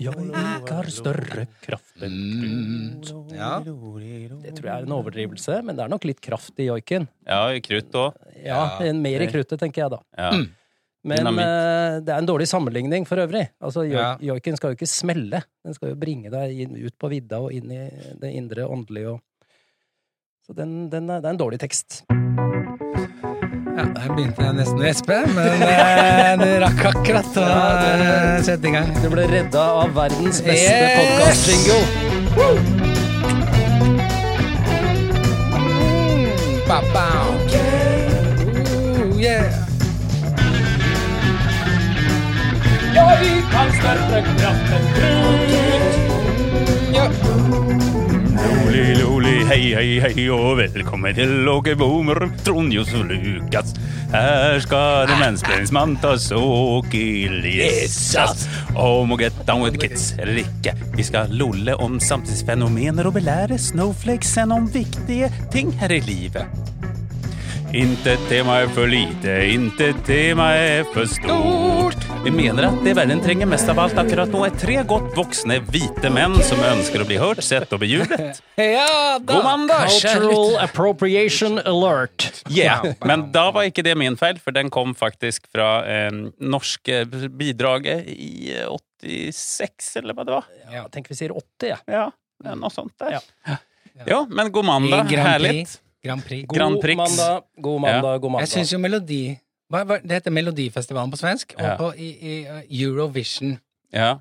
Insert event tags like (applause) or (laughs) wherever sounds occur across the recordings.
Jeg har større kraft enn Mm. krutt. Ja. Det tror jeg er en overdrivelse, men det er nok litt kraft i joiken. Ja, i krutt òg. Ja, Mer i kruttet, tenker jeg da. Ja. Men Dynamitt. eh, det er en dårlig sammenligning for øvrig. Altså, jo Joiken skal jo ikke smelle. Den skal jo bringe deg inn, ut på vidda og inn i det indre åndelige. Og... Så den, den er, det er en dårlig tekst. Ja, der begynte jeg nesten å gjespe, men det du rakk akkurat å eh, sette i gang. Du ble redda av verdens beste Yes! podcast-jingle. Ba, ba. Ooh, yeah. Ja. Loli, loli, hei, hei, hei, og velkommen til Åkeboomer, Bomer, Trond Johs og Lukas. Her skal det mensplenningsmann tas og lesas. Om må get down with kids eller ikke. Vi skal lolle om samtidsfenomener og belære snowflakesen om viktige ting her i livet. Intet tema er for lite, intet tema er for stort. Vi mener at det verden trenger mest av alt akkurat nå, er tre godt voksne hvite menn som ønsker å bli hørt, sett og bejublet. (laughs) ja da. God mandag! Cultural appropriation alert. Ja, Men da var ikke det min feil, for den kom faktisk fra eh, norske bidraget i eh, 86, eller hva det var. Ja, tenk vi sier 80, ja. Ja, noe sånt der. Ja. Ja, men god mandag. Herlig. Grand Prix. God Grand Prix. mandag, god mandag, god Jeg mandag. syns jo Melodi hva, hva, Det heter Melodifestivalen på svensk, og Ja. på i, i uh, Eurovision. Ja.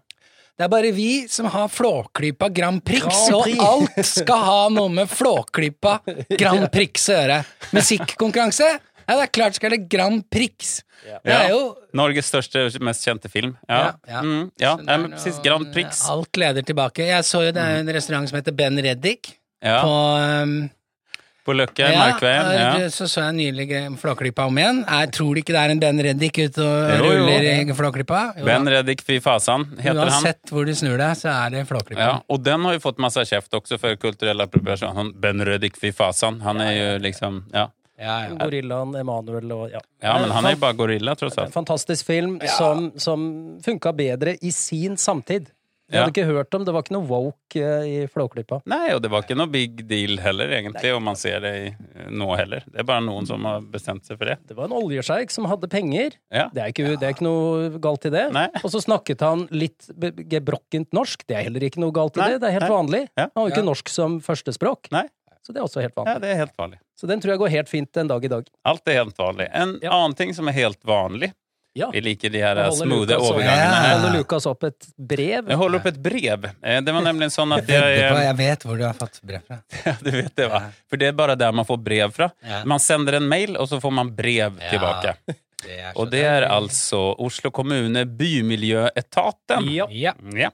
Det er bare vi som har Flåklypa Grand Prix, Grand Prix. og alt skal ha noe med Flåklypa Grand (laughs) Prix å gjøre. Musikkonkurranse? Ja, det er klart skal det Grand Prix. Ja. Det er jo Norges største mest kjente film. Ja, Ja, ja. Mm, ja. Precis. Grand Prix. Alt leder tilbake. Jeg så jo det er en restaurant som heter Ben Reddik Ja. på um, På Løkken, ja, Markveien. Ja. eh, Så så jeg nylig gre- Flåklypa om igjen. Jeg tror ikke det er en Ben Reddik ute og Jo, jo. ruller i Flåklypa. Ben Reddik Fy Fasan heter han. Uansett hvor du snur deg, så er det Flåklypa. Ja, og den har jo fått masse kjeft også for kulturell appropriasjon. Ben Reddik Fy Fasan, han er jo liksom, ja. Ja, ja. Gorillaen, Emanuel og ja. Ja, men han er jo bare gorilla tross En fantastisk film som, som funka bedre i sin samtid. Ja. hadde ikke hørt om, det var ikke noe woke eh, i Flåklypa. Nei, og det var ikke noe big deal heller egentlig, om man ser det nå heller. Det er bare noen som har bestemt seg for det. Det var en oljesjeik som hadde penger. Ja. Det er, ikke, det er ikke noe galt i det. Nei. Og så snakket han litt gebrokkent norsk. Det er heller ikke noe galt i Nei, det. Det er helt nei. vanlig. Ja. Han har jo ikke norsk som førstespråk. Nei. Så det er også helt vanlig. ja, det er helt vanlig. Så den tror jeg går helt fint en dag i dag. Alt er helt vanlig. En Ja. annen ting som er helt vanlig, Ja. vi liker de her overgangene smoothe Lukas Ja. holder Lukas opp et brev. Jeg holder opp et brev. Eh, Det var nemlig sånn at jeg på, eh, jeg vet hvor du har fått brev fra. (laughs) Ja, du vet det va? For det er bare der man får brev fra. Man sender en mail og så får man brev tillbaka. Det er altså det är deilig. Oslo kommune Bymiljøetaten. Ja. Ja.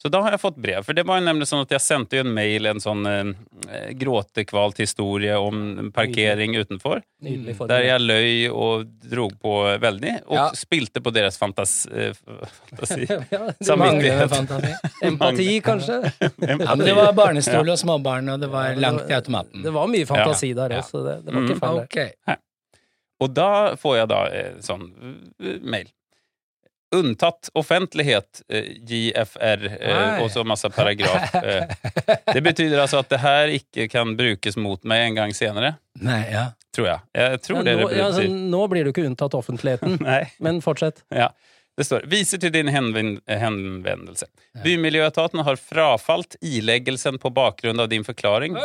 Så da har jeg fått brev. For det var jo nemlig sånn at jeg sendte jo en mail, en sånn eh, gråtekvalt historie om parkering utenfor. Nydelig. Der jeg løy og drog på veldig, og Ja. spilte på deres fantas, eh, fantasi. (laughs) Ja, Samvittighet. Fantasi. (laughs) Empati, kanskje? (laughs) Ja, men det var barnestol og småbarn, og det var langt i automaten. Det var mye fantasi der òg, også, det, det var ikke Mm. feil. Mm, Ok. Og da får jeg da eh, sånn eh, mail. Unntatt offentlighet, eh, JFR, eh, og så masse paragraf. Eh. (laughs) Det betyder altså at det her ikke kan brukes mot meg en gang senere, Nei, ja. tror jeg. Jeg tror Ja, det nå, det ja, altså, nå blir du ikke unntatt offentligheten, (laughs) Nei. men fortsett. Ja. Det står viser til din henvendelse'. henvendelse. Bymiljøetaten har frafalt ileggelsen på bakgrunn av din forklaring, (laughs)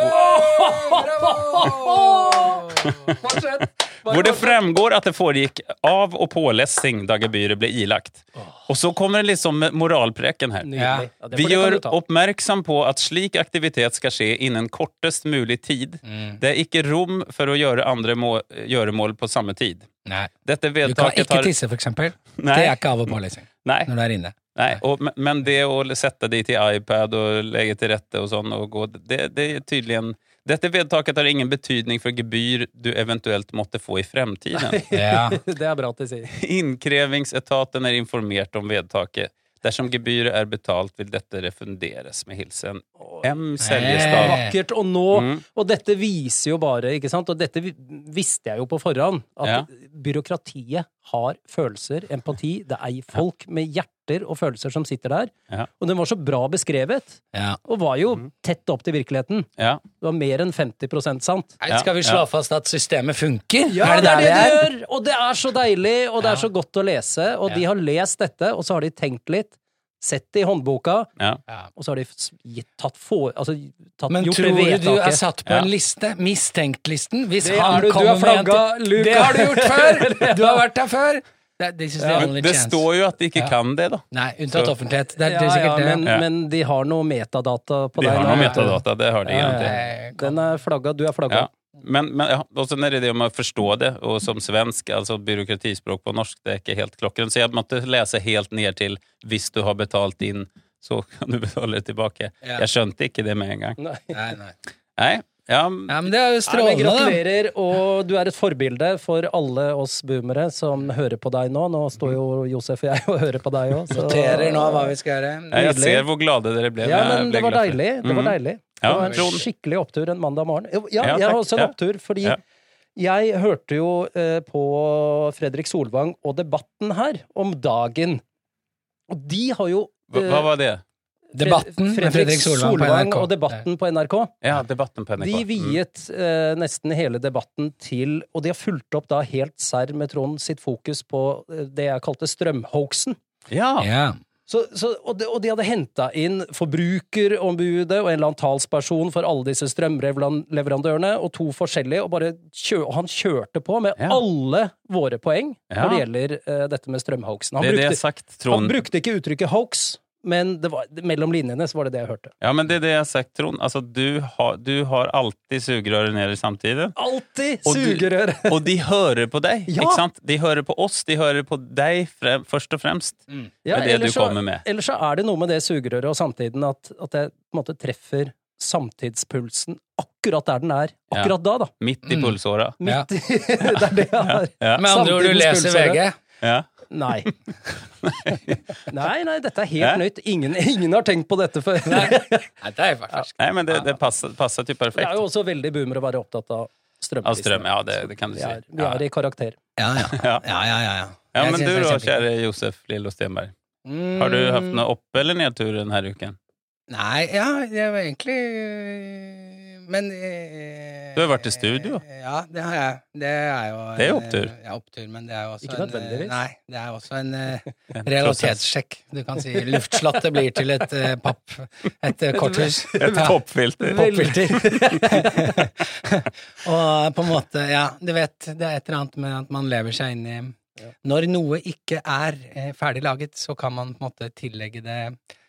Fortsett! hvor det fremgår at det foregikk av- og pålessing da gebyret ble ilagt. Og så kommer det liksom moralpreken her. Nydelig. Ja, det Vi det kan gjør du ta. oppmerksom på at slik aktivitet skal skje innen kortest mulig tid. Mm. Det er ikke rom for å gjøre andre må gjøremål på samme tid. Nei. Dette Du kan vedtaket ikke har tisse, for eksempel. Det er ikke av- og pålesing (laughs) Nei, når du er inne. nei. Og, men- men det å sette de til iPad og legge til rette og sånn, og gå, det, det er tydelig en Dette vedtaket har ingen betydning for gebyr du eventuelt måtte få i fremtiden. (laughs) Ja. (laughs) Det er bra at de sier. Innkrevingsetaten er informert om vedtaket. Dersom gebyret er betalt, vil dette refunderes med hilsen M. Seljestad. vakkert. Og nå Mm. Og dette viser jo bare, ikke sant, og dette visste jeg jo på forhånd, at Ja. byråkratiet har følelser, empati. Det er folk med hjerter og følelser som sitter der. Ja. Og den var så bra beskrevet, Ja. og var jo Mm. tett opp til virkeligheten. Ja. Det var mer enn 50 sant. Ja, Skal vi slå ja. fast at systemet funker? Ja, er det det er det de gjør! Og det er så deilig, og det er så godt å lese. Og de har lest dette, og så har de tenkt litt, sett det i håndboka, Ja. Ja. og så har de gitt, tatt for, altså, tatt, Men gjort tror det du du er satt på en liste? Mistenkt-listen? Hvis Det han er du, kommer har med en til- Det har du gjort før! (laughs) Du har vært der før! Det, is Men det står jo at de ikke Ja. kan det, da. Nei, unntatt Så- offentlighet. Det er, Ja, det er sikkert ja, det. men, Ja. men de har noe metadata på De deg. har noe metadata, det har de Ja, ja. Den er flagga, du er flagga. Ja. Men, men ja, og så er det det om å forstå det, og som svensk, altså byråkratispråk på norsk, det er ikke helt klokkeren. Så jeg måtte lese helt ned til 'hvis du har betalt inn, så kan du (laughs) betale det tilbake'. Ja. Jeg skjønte ikke det med en gang. Nei. Nei, nei. Nei, ja, Ja, men det er jo strålende, gratulerer, og du er et forbilde for alle oss boomere som hører på deg nå. Nå står jo Josef og jeg og hører på deg òg. Noterer nå hva vi skal gjøre. jeg ser hvor glade dere ble. Ja, men ble det var deilig. Det var Mhm. deilig. Ja, det var en skikkelig opptur en mandag morgen. Ja, Ja, jeg har også en opptur, fordi Ja. jeg hørte jo eh, på Fredrik Solvang og Debatten her om dagen. Og de har jo Hva, hva var det? Debatten med Fredrik Solvang Solvang og Debatten på NRK. Ja, debatten på NRK. De viet eh, nesten hele debatten til Og de har fulgt opp da helt serr med Trond sitt fokus på eh, det jeg kalte strømhoaxen. Ja, Ja. Så, så, og, de, og de hadde henta inn Forbrukerombudet og en eller annen talsperson for alle disse strømleverandørene, og to forskjellige, og kjø, og han kjørte på med Ja. alle våre poeng Ja. når det gjelder uh, dette med strømhoaxen. Han, Det det sagt, han brukte ikke uttrykket hoax, men det var, mellom linjene så var det det jeg hørte. Ja, men det er det jeg har sagt, Trond. Altså, du har, du har alltid sugerøret nede samtidig. Alltid Og! (laughs) Og de hører på deg, Ja. ikke sant? De hører på oss, de hører på deg frem, først og fremst. Ja, Det du så- kommer med. Ellers så er det noe med det sugerøret og samtiden at, at jeg på en måte treffer samtidspulsen akkurat der den er. Akkurat da, da. Midt i Mm. Midt i (laughs) Det er det jeg har. Ja. Med andre ord, du leser. VG. Ja. (laughs) Nei. nei, nei, dette er helt nytt. Ingen, ingen har tenkt på dette før. Nei, det er faktisk Nei, men det, det passer, passer til Det er jo også veldig boomer å være opptatt av strømprisen. Av strøm, ja, det, det kan du Vi si. er, vi er i karakter. (laughs) Ja, ja. Ja. Ja, ja, ja, men du da, kjære Josef Lillo Stenberg. Mm. Har du hatt noe opp- eller nedtur denne uken? Nei, ja, det var egentlig Men eh, Du har vært i studio. Ja, det har jeg. Det er jo Det er opptur. eh, Ja, opptur, men det er jo også Ikke en, eh, nødvendigvis. Nei, det er også en eh, (laughs) En realitetssjekk. Du kan si luftslottet blir til et uh, papp Et eh, (laughs) korthus. Et (laughs) Ja. popfilter. Popfilter. og på en måte, ja, du vet, det er et eller annet med at man lever seg inn i Når noe ikke er eh, ferdig laget, så kan man på en måte tillegge det eh,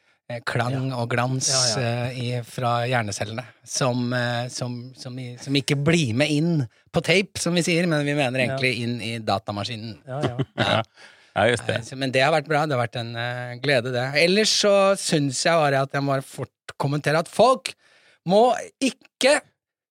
klang og glans Ja, eh, i, fra hjernecellene, som, uh, som, som, i, som ikke blir med inn på tape, som vi sier, men vi mener egentlig inn i datamaskinen. Ja, ja. (laughs) Ja. ja, just det. Uh, Men det har vært bra. Det har vært en eh, glede, det. Ellers så syns jeg bare at jeg må fort kommentere at folk må ikke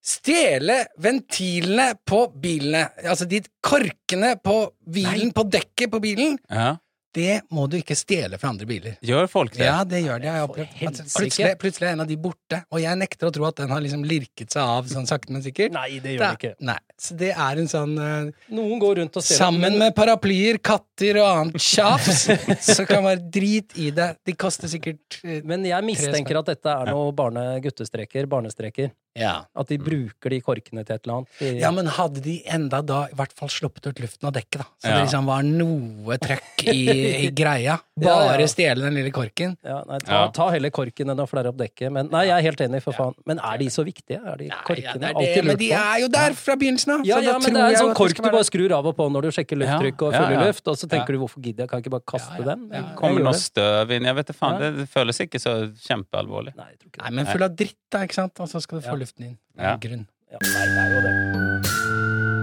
stjele ventilene på bilene. Altså de korkene på bilen, på dekket på bilen. Ja. Det må du ikke stjele fra andre biler. Gjør folk det? Ja, det gjør de. Jeg har opplevd. Plutselig, plutselig er en av de borte, og jeg nekter å tro at den har liksom lirket seg av sånn sakte, men sikkert. Nei, det gjør det ikke. Nei, så det er en sånn uh, Noen går rundt og ser Sammen med paraplyer, katter og annet (laughs) tjafs, så kan være drit i det. De koster sikkert uh, Men jeg mistenker at dette er noe barne-guttestreker, barnestreker. Ja. At de bruker de korkene til et eller annet. De- ja, men hadde de enda da i hvert fall sluppet ut luften av dekket, da, så Ja. det liksom var noe trøkk i, i (laughs) greia. Bare ja. stjele den lille korken. Ja, nei, ta, Ja. ta heller korken enn å flære opp dekket. Men nei, jeg er helt enig, for faen. Men er de så viktige? Er de Nei, ja, korkene det er det, alltid men de er jo der fra begynnelsen av. Ja, så da ja, men tror det er en sånn kork du bare skrur av og på når du sjekker lufttrykk og Ja, ja, ja. luft, og så tenker du hvorfor gidder jeg, kan jeg ikke bare kaste Ja, ja. den? Ja, ja. Jeg Kommer noe støv inn? Jeg vet da faen, det, det føles ikke så kjempealvorlig. Nei, men full av dritt, da, ikke sant? Og så skal du få Ja. Luften inn. Ja. er grunn. Ja, nei, det er jo det.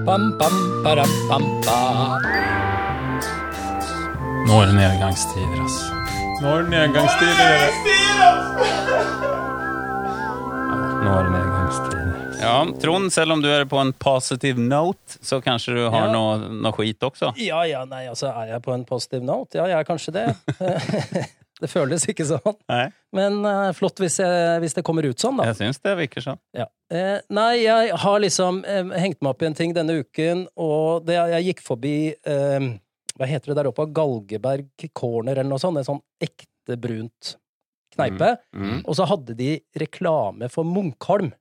Bam, bam, baram, bam, bam. Nå er det nedgangstider, ass. Nå er det nedgangstider. Nå er det nedgangstider. Ja, Trond, selv om du er på en positive note, så kanskje du har Ja. noe, noe skit også? Ja, ja, nei, altså, er jeg på en positive note? Ja, jeg er kanskje det. (laughs) Det føles ikke sånn. Nei, Men uh, flott hvis, jeg, hvis det kommer ut sånn, da. jeg syns det virker sånn. Ja. Eh, nei, jeg har liksom eh, hengt meg opp i en ting denne uken, og det, jeg gikk forbi eh, Hva heter det der oppe? Galgeberg Corner eller noe sånt? En sånn ekte brunt kneipe. Mm. Og så hadde de reklame for Munkholm.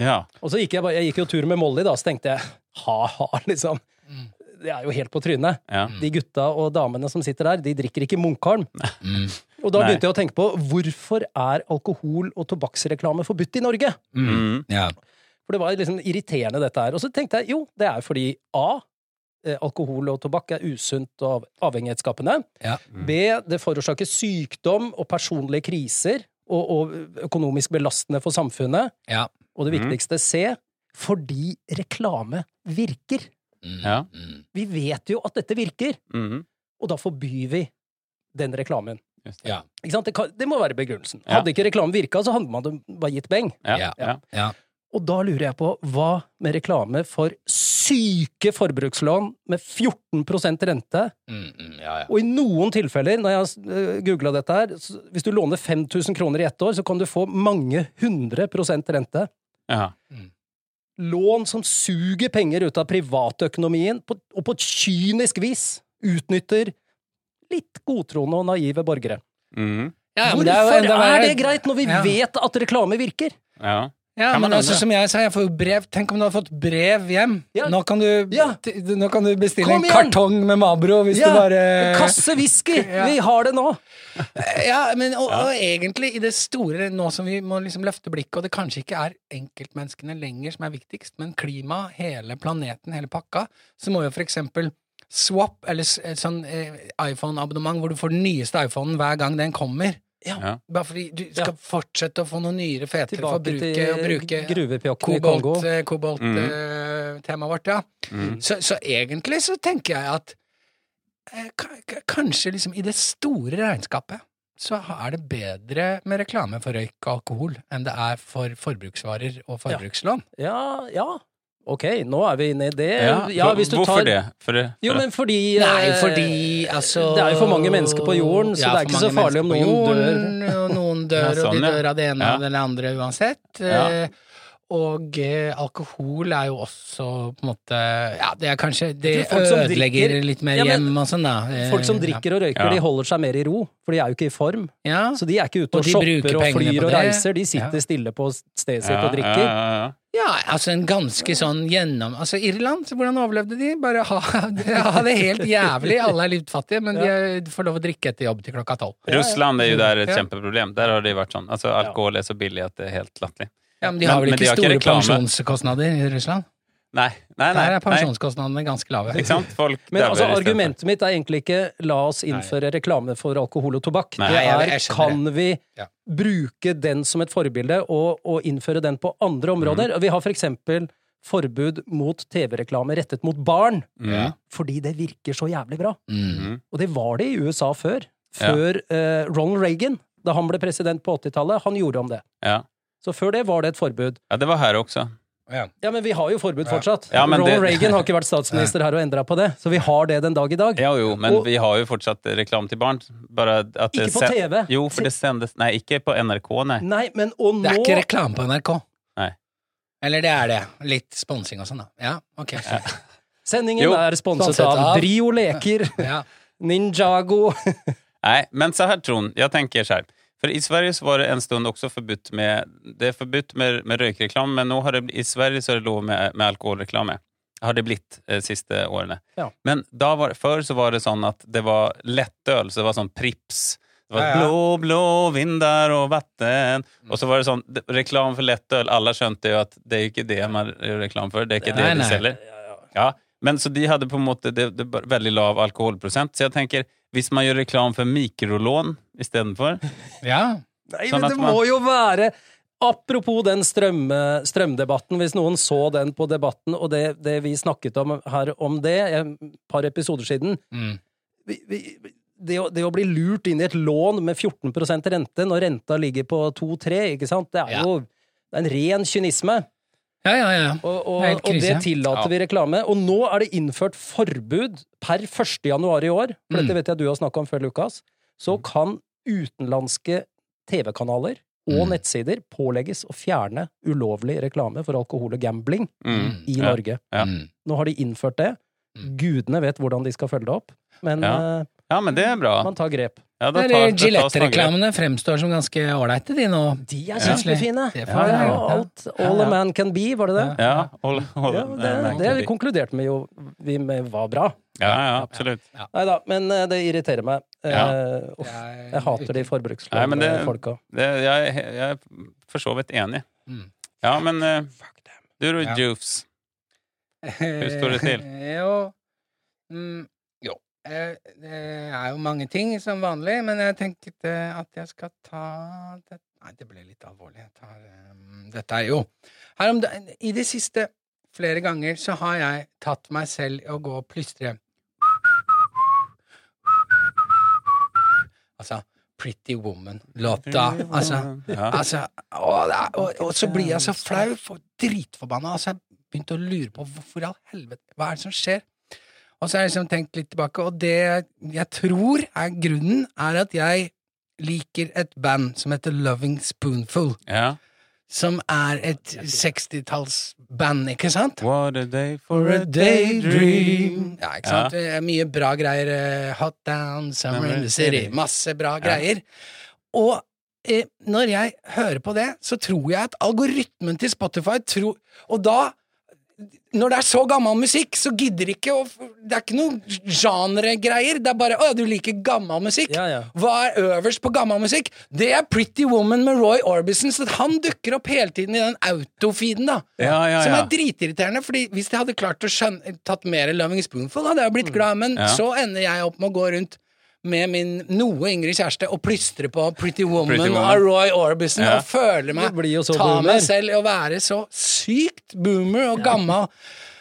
Ja. Og så gikk jeg, jeg gikk jo tur med Molly, da, så tenkte jeg ha-ha, liksom. Mm. Det er jo helt på trynet. ja. De gutta og damene som sitter der, de drikker ikke Munkholm. Mm. Og da Nei. begynte jeg å tenke på hvorfor er alkohol- og tobakksreklame forbudt i Norge? Mm. Ja. For det var liksom irriterende, dette her. Og så tenkte jeg jo, det er fordi A. eh, Alkohol og tobakk er usunt og av- avhengighetsskapende. Ja. B. Det forårsaker sykdom og personlige kriser og, og økonomisk belastende for samfunnet. Ja. Og det Mhm. viktigste C. Fordi reklame virker. Mm. Ja. Mm. Vi vet jo at dette virker, Mm. og da forbyr vi den reklamen. Ja. Ikke sant? Det, kan, det må være begrunnelsen. Ja. Hadde ikke reklamen virka, så hadde man bare gitt beng. Ja. Ja. Ja. Ja. Og da lurer jeg på, hva med reklame for syke forbrukslån med 14 rente? Mm. Mm. Ja, ja. Og i noen tilfeller, når jeg har googla dette her, så hvis du låner 5000 kroner i ett år, så kan du få mange hundre prosent rente. Ja. Lån som suger penger ut av privatøkonomien, på, og på et kynisk vis utnytter litt godtroende og naive borgere. Mm. Ja, men Hvorfor det er, er, det greit når vi Ja. vet at reklame virker? ja. Ja, men altså, som jeg sa, jeg får jo brev. Tenk om du har fått brev hjem. Ja. Nå, kan du, Ja. nå kan du bestille en kartong med Mabro hvis Ja, du bare kasse whisky! (laughs) Ja. Vi har det nå! (laughs) Ja, men og, og egentlig i det store, nå som vi må liksom løfte blikket, og det kanskje ikke er enkeltmenneskene lenger som er viktigst, men klima, hele planeten, hele pakka, så må jo for eksempel Swap, eller sånn eh, iPhone-abonnement hvor du får den nyeste iPhonen hver gang den kommer. Ja. Bare fordi du skal fortsette å få noen nyere, fetere, for Tilbake bruke og bruke kobolt, eh, kobolt Mm. uh, vårt, ja. Mm. Så, så egentlig så tenker jeg at eh, ka- ka- kanskje liksom i det store regnskapet så er det bedre med reklame for røyk og alkohol enn det er for forbruksvarer og forbrukslån. Ja, ja. Ok, nå er vi inne i det. Ja. Ja, hvis du Hvorfor tar det? For det? Jo, men fordi Nei, eh, fordi altså Det er jo for mange mennesker på jorden, så det er ikke så farlig om noen dør. Og noen dør, Ja, sånn, og de dør av det ene Ja. og det andre uansett. Ja. Eh, Og eh, alkohol er jo også på en måte Ja, det er kanskje Det ødelegger drikker- litt mer Ja, men hjem og sånn, da. Folk som drikker og røyker, de holder seg mer i ro, for de er jo ikke i form. Ja. Så de er ikke ute Og og, shopper og flyr og reiser, de sitter Ja. stille på stedet sitt ja, og drikker. Ja, ja, Ja, altså en ganske sånn gjennom Altså Irland, hvordan overlevde de? Bare ha, (laughs) ha det helt jævlig, alle er litt fattige, men de er- får lov å drikke etter jobb til klokka tolv. Russland er jo der et kjempeproblem. Der har det vært sånn. Altså, alkohol er så billig at det er helt latterlig. Ja, men de har vel ikke store pensjonskostnader i Russland? Nei, nei, nei. Der er nei. pensjonskostnadene ganske lave. Ikke sant? Folk Men altså, argumentet mitt er egentlig ikke la oss innføre reklame for alkohol og tobakk. Nei. Det er kan vi Ja. bruke den som et forbilde, og, og innføre den på andre områder. Mm. Vi har for eksempel forbud mot TV-reklame rettet mot barn, Mm. fordi det virker så jævlig bra. Mm. Og det var det i USA før. Ja. Før eh, Ronald Reagan, da han ble president på 80-tallet, han gjorde om det. Ja. Så før det var det et forbud. ja, det var her også. Ja. Ja, men vi har jo forbud fortsatt. Ja, men Ronald det- Reagan har ikke vært statsminister her og endra på det, så vi har det den dag i dag. Ja, jo, men Og- vi har jo fortsatt reklam til barn. Bare at det Ikke på sen- TV. Jo, for det sendes Nei, ikke på NRK, nei. Nei, men og Det er ikke reklame på NRK. Nei. Eller det er det. Litt sponsing og sånn, da. Ja, ok. Sendingen Jo, er sponset av av- Brio Leker, Ja. (laughs) Ninjago Nei, men så her, Trond, jeg tenker här. För i Sverige så var det en stund också forbudt med, det är forbudt med, med rökreklam, men nu har det, i Sverige så är det lov med, med alkoholreklam. Har det blitt eh, siste årene. Ja. Men da var, før så var det sånn at det var lettøl, så det var sånn Prips. Det var Ja, ja. blå, blå vindar og vatten. Og så var det sånn reklam for lettøl. Alle skjønte jo at det er ikke det man gjør reklam for. Det er ikke Nei, det de ja, selger. Ja, men så de hadde på en måte det, det var veldig lav alkoholprosent. Så jeg tenker, hvis man gjør reklam for mikrolån istedenfor (laughs) ja. Nei, Sånn men det man- må jo være Apropos den strøm, strømdebatten, hvis noen så den på debatten, og det, det vi snakket om her om det et par episoder siden Mm. vi, vi, det, å, det å bli lurt inn i et lån med 14% rente når renta ligger på 2-3, ikke sant, det er Ja. jo det er en ren kynisme. Ja, ja, ja. Og, og, og det tillater vi reklame. Og nå er det innført forbud per 1. januar i år, for Mm. dette vet jeg du har snakka om før, Lukas, så kan utenlandske TV-kanaler og Mm. nettsider pålegges å fjerne ulovlig reklame for alkohol og gambling Mm. i Norge. Ja. Mm. Nå har de innført det. Mm. Gudene vet hvordan de skal følge det opp, men Ja. eh, men det er bra. man tar grep. Ja, da tar- det grep. Gillette-reklamene fremstår som ganske ålreite, de nå. De er kjempefine! Det Ja, ja, ja. alt. All Ja, a man can be, var det det? Ja, all, all Ja, det, det konkluderte vi jo vi med var bra. Ja, ja, absolutt. Nei da, men eh, det irriterer meg. Eh, Ja. uff, Jeg- hater de forbrukslånfolka. Jeg, jeg er for så vidt enig. Mm. Ja, men uh, Fuck them. du. Jufs? Hur står det til? (laughs) Jo, mm. Eh, Det er jo mange ting som vanlig, men jeg tenkte eh, at jeg skal ta det. Nei, det ble litt alvorlig. Jeg tar um, Dette er jo her om dagen, I det siste flere ganger så har jeg tatt meg selv i å gå og plystre Altså Pretty Woman-låta. Altså ja. Altså, er, og, og så blir jeg så flau og dritforbanna. Altså, jeg begynte å lure på hvorfor i all helvete Hva er det som skjer? Og så har jeg liksom tenkt litt tilbake, og det jeg tror er grunnen, er at jeg liker et band som heter Loving Spoonful. ja. Som er et 60-tallsband, ikke sant? What a day for a daydream. Ja, ikke sant? Er Mye bra greier. eh, Hot Down, Summer in the City. Masse bra greier. Og eh, når jeg hører på det, så tror jeg at algoritmen til Spotify tror Og da når det er så gammel musikk, så gidder ikke å Det er ikke noe genregreier. Det er bare 'Å du liker gammel musikk'. Ja, ja. Hva er øverst på gammel musikk? Det er Pretty Woman med Roy Orbison. Så han dukker opp hele tiden i den autofeeden, da. Ja, ja, Som er dritirriterende, Fordi hvis jeg hadde klart å skjønne, tatt mer Loving Spoonful, hadde jeg blitt glad, men Mm. Ja. så ender jeg opp med å gå rundt med min noe yngre kjæreste og plystre på Pretty Woman, Pretty Woman. av Roy Orbison Ja. og føle meg Ta boomer. meg selv i å være så sykt boomer og gammel.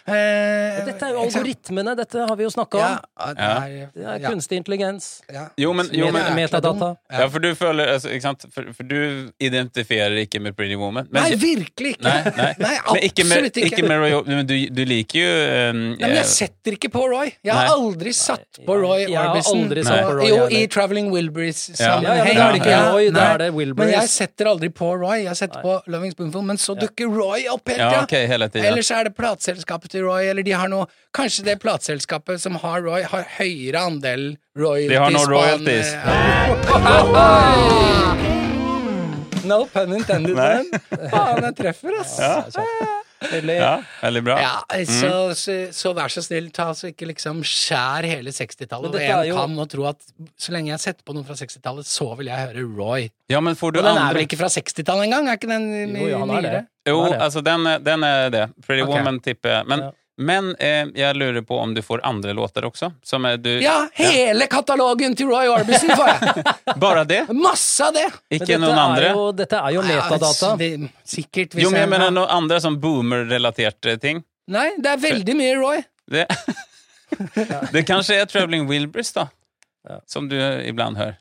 Eh, Dette er jo algoritmene, dette har vi jo snakka Ja, om. det er, Det er ja, kunstig intelligens. ja. Jo, men, jo, men metadata. Ja, for du føler altså, ikke sant? For, for du identifierer ikke med Pretty Woman. Men, Nei, virkelig ikke! Nei, nei. Nei, men ikke med, absolutt ikke. ikke med Roy Men du, du liker jo um, Nei, men jeg setter ikke på Roy. Jeg har Nei. aldri satt på Roy Orbison. aldri satt på Roy Jo, i Traveling Wilburys-sammenheng. Ja, ja, det ikke Roy, er det Wilburys. Men jeg setter aldri på Roy. Jeg setter på Loving Spoonful, men så dukker Roy opp hele Ja, tida. ok, hele tiden. Eller er det plateselskapet til Roy, eller de har noe Kanskje det plateselskapet som har Roy, har høyere andel royalties. De har noe en, royalties. eh, (laughs) No pun intended. Men Faen, jeg treffer, ass. Eller, Ja, veldig bra. Ja, Mm. så, så, så vær så snill, ta så ikke liksom skjær hele 60-tallet. Men Og er en jo- kan og tro at så lenge jeg setter på noen fra 60-tallet, så vil jeg høre Roy. Ja, men får du Og den er vel ikke fra 60-tallet engang? Er ikke den Jo, ja, han er det. nyere? Jo, er altså den er, den er det. Pretty okay. Woman tipper. Men, Ja. Men eh, jeg lurer på om du får andre låter også? Som er du Ja, hele katalogen til Roy Orbison får jeg! (laughs) Bare det? Masse av det! Ikke noen andre? Jo, dette er jo Ja, metadata. det- Sikkert. Hvis Jo, men jeg mener noen andre som boomer-relaterte ting. Nei, det er veldig mye Roy. Det, (laughs) det kanskje er Traveling Wilburys, da. Som du iblant hører.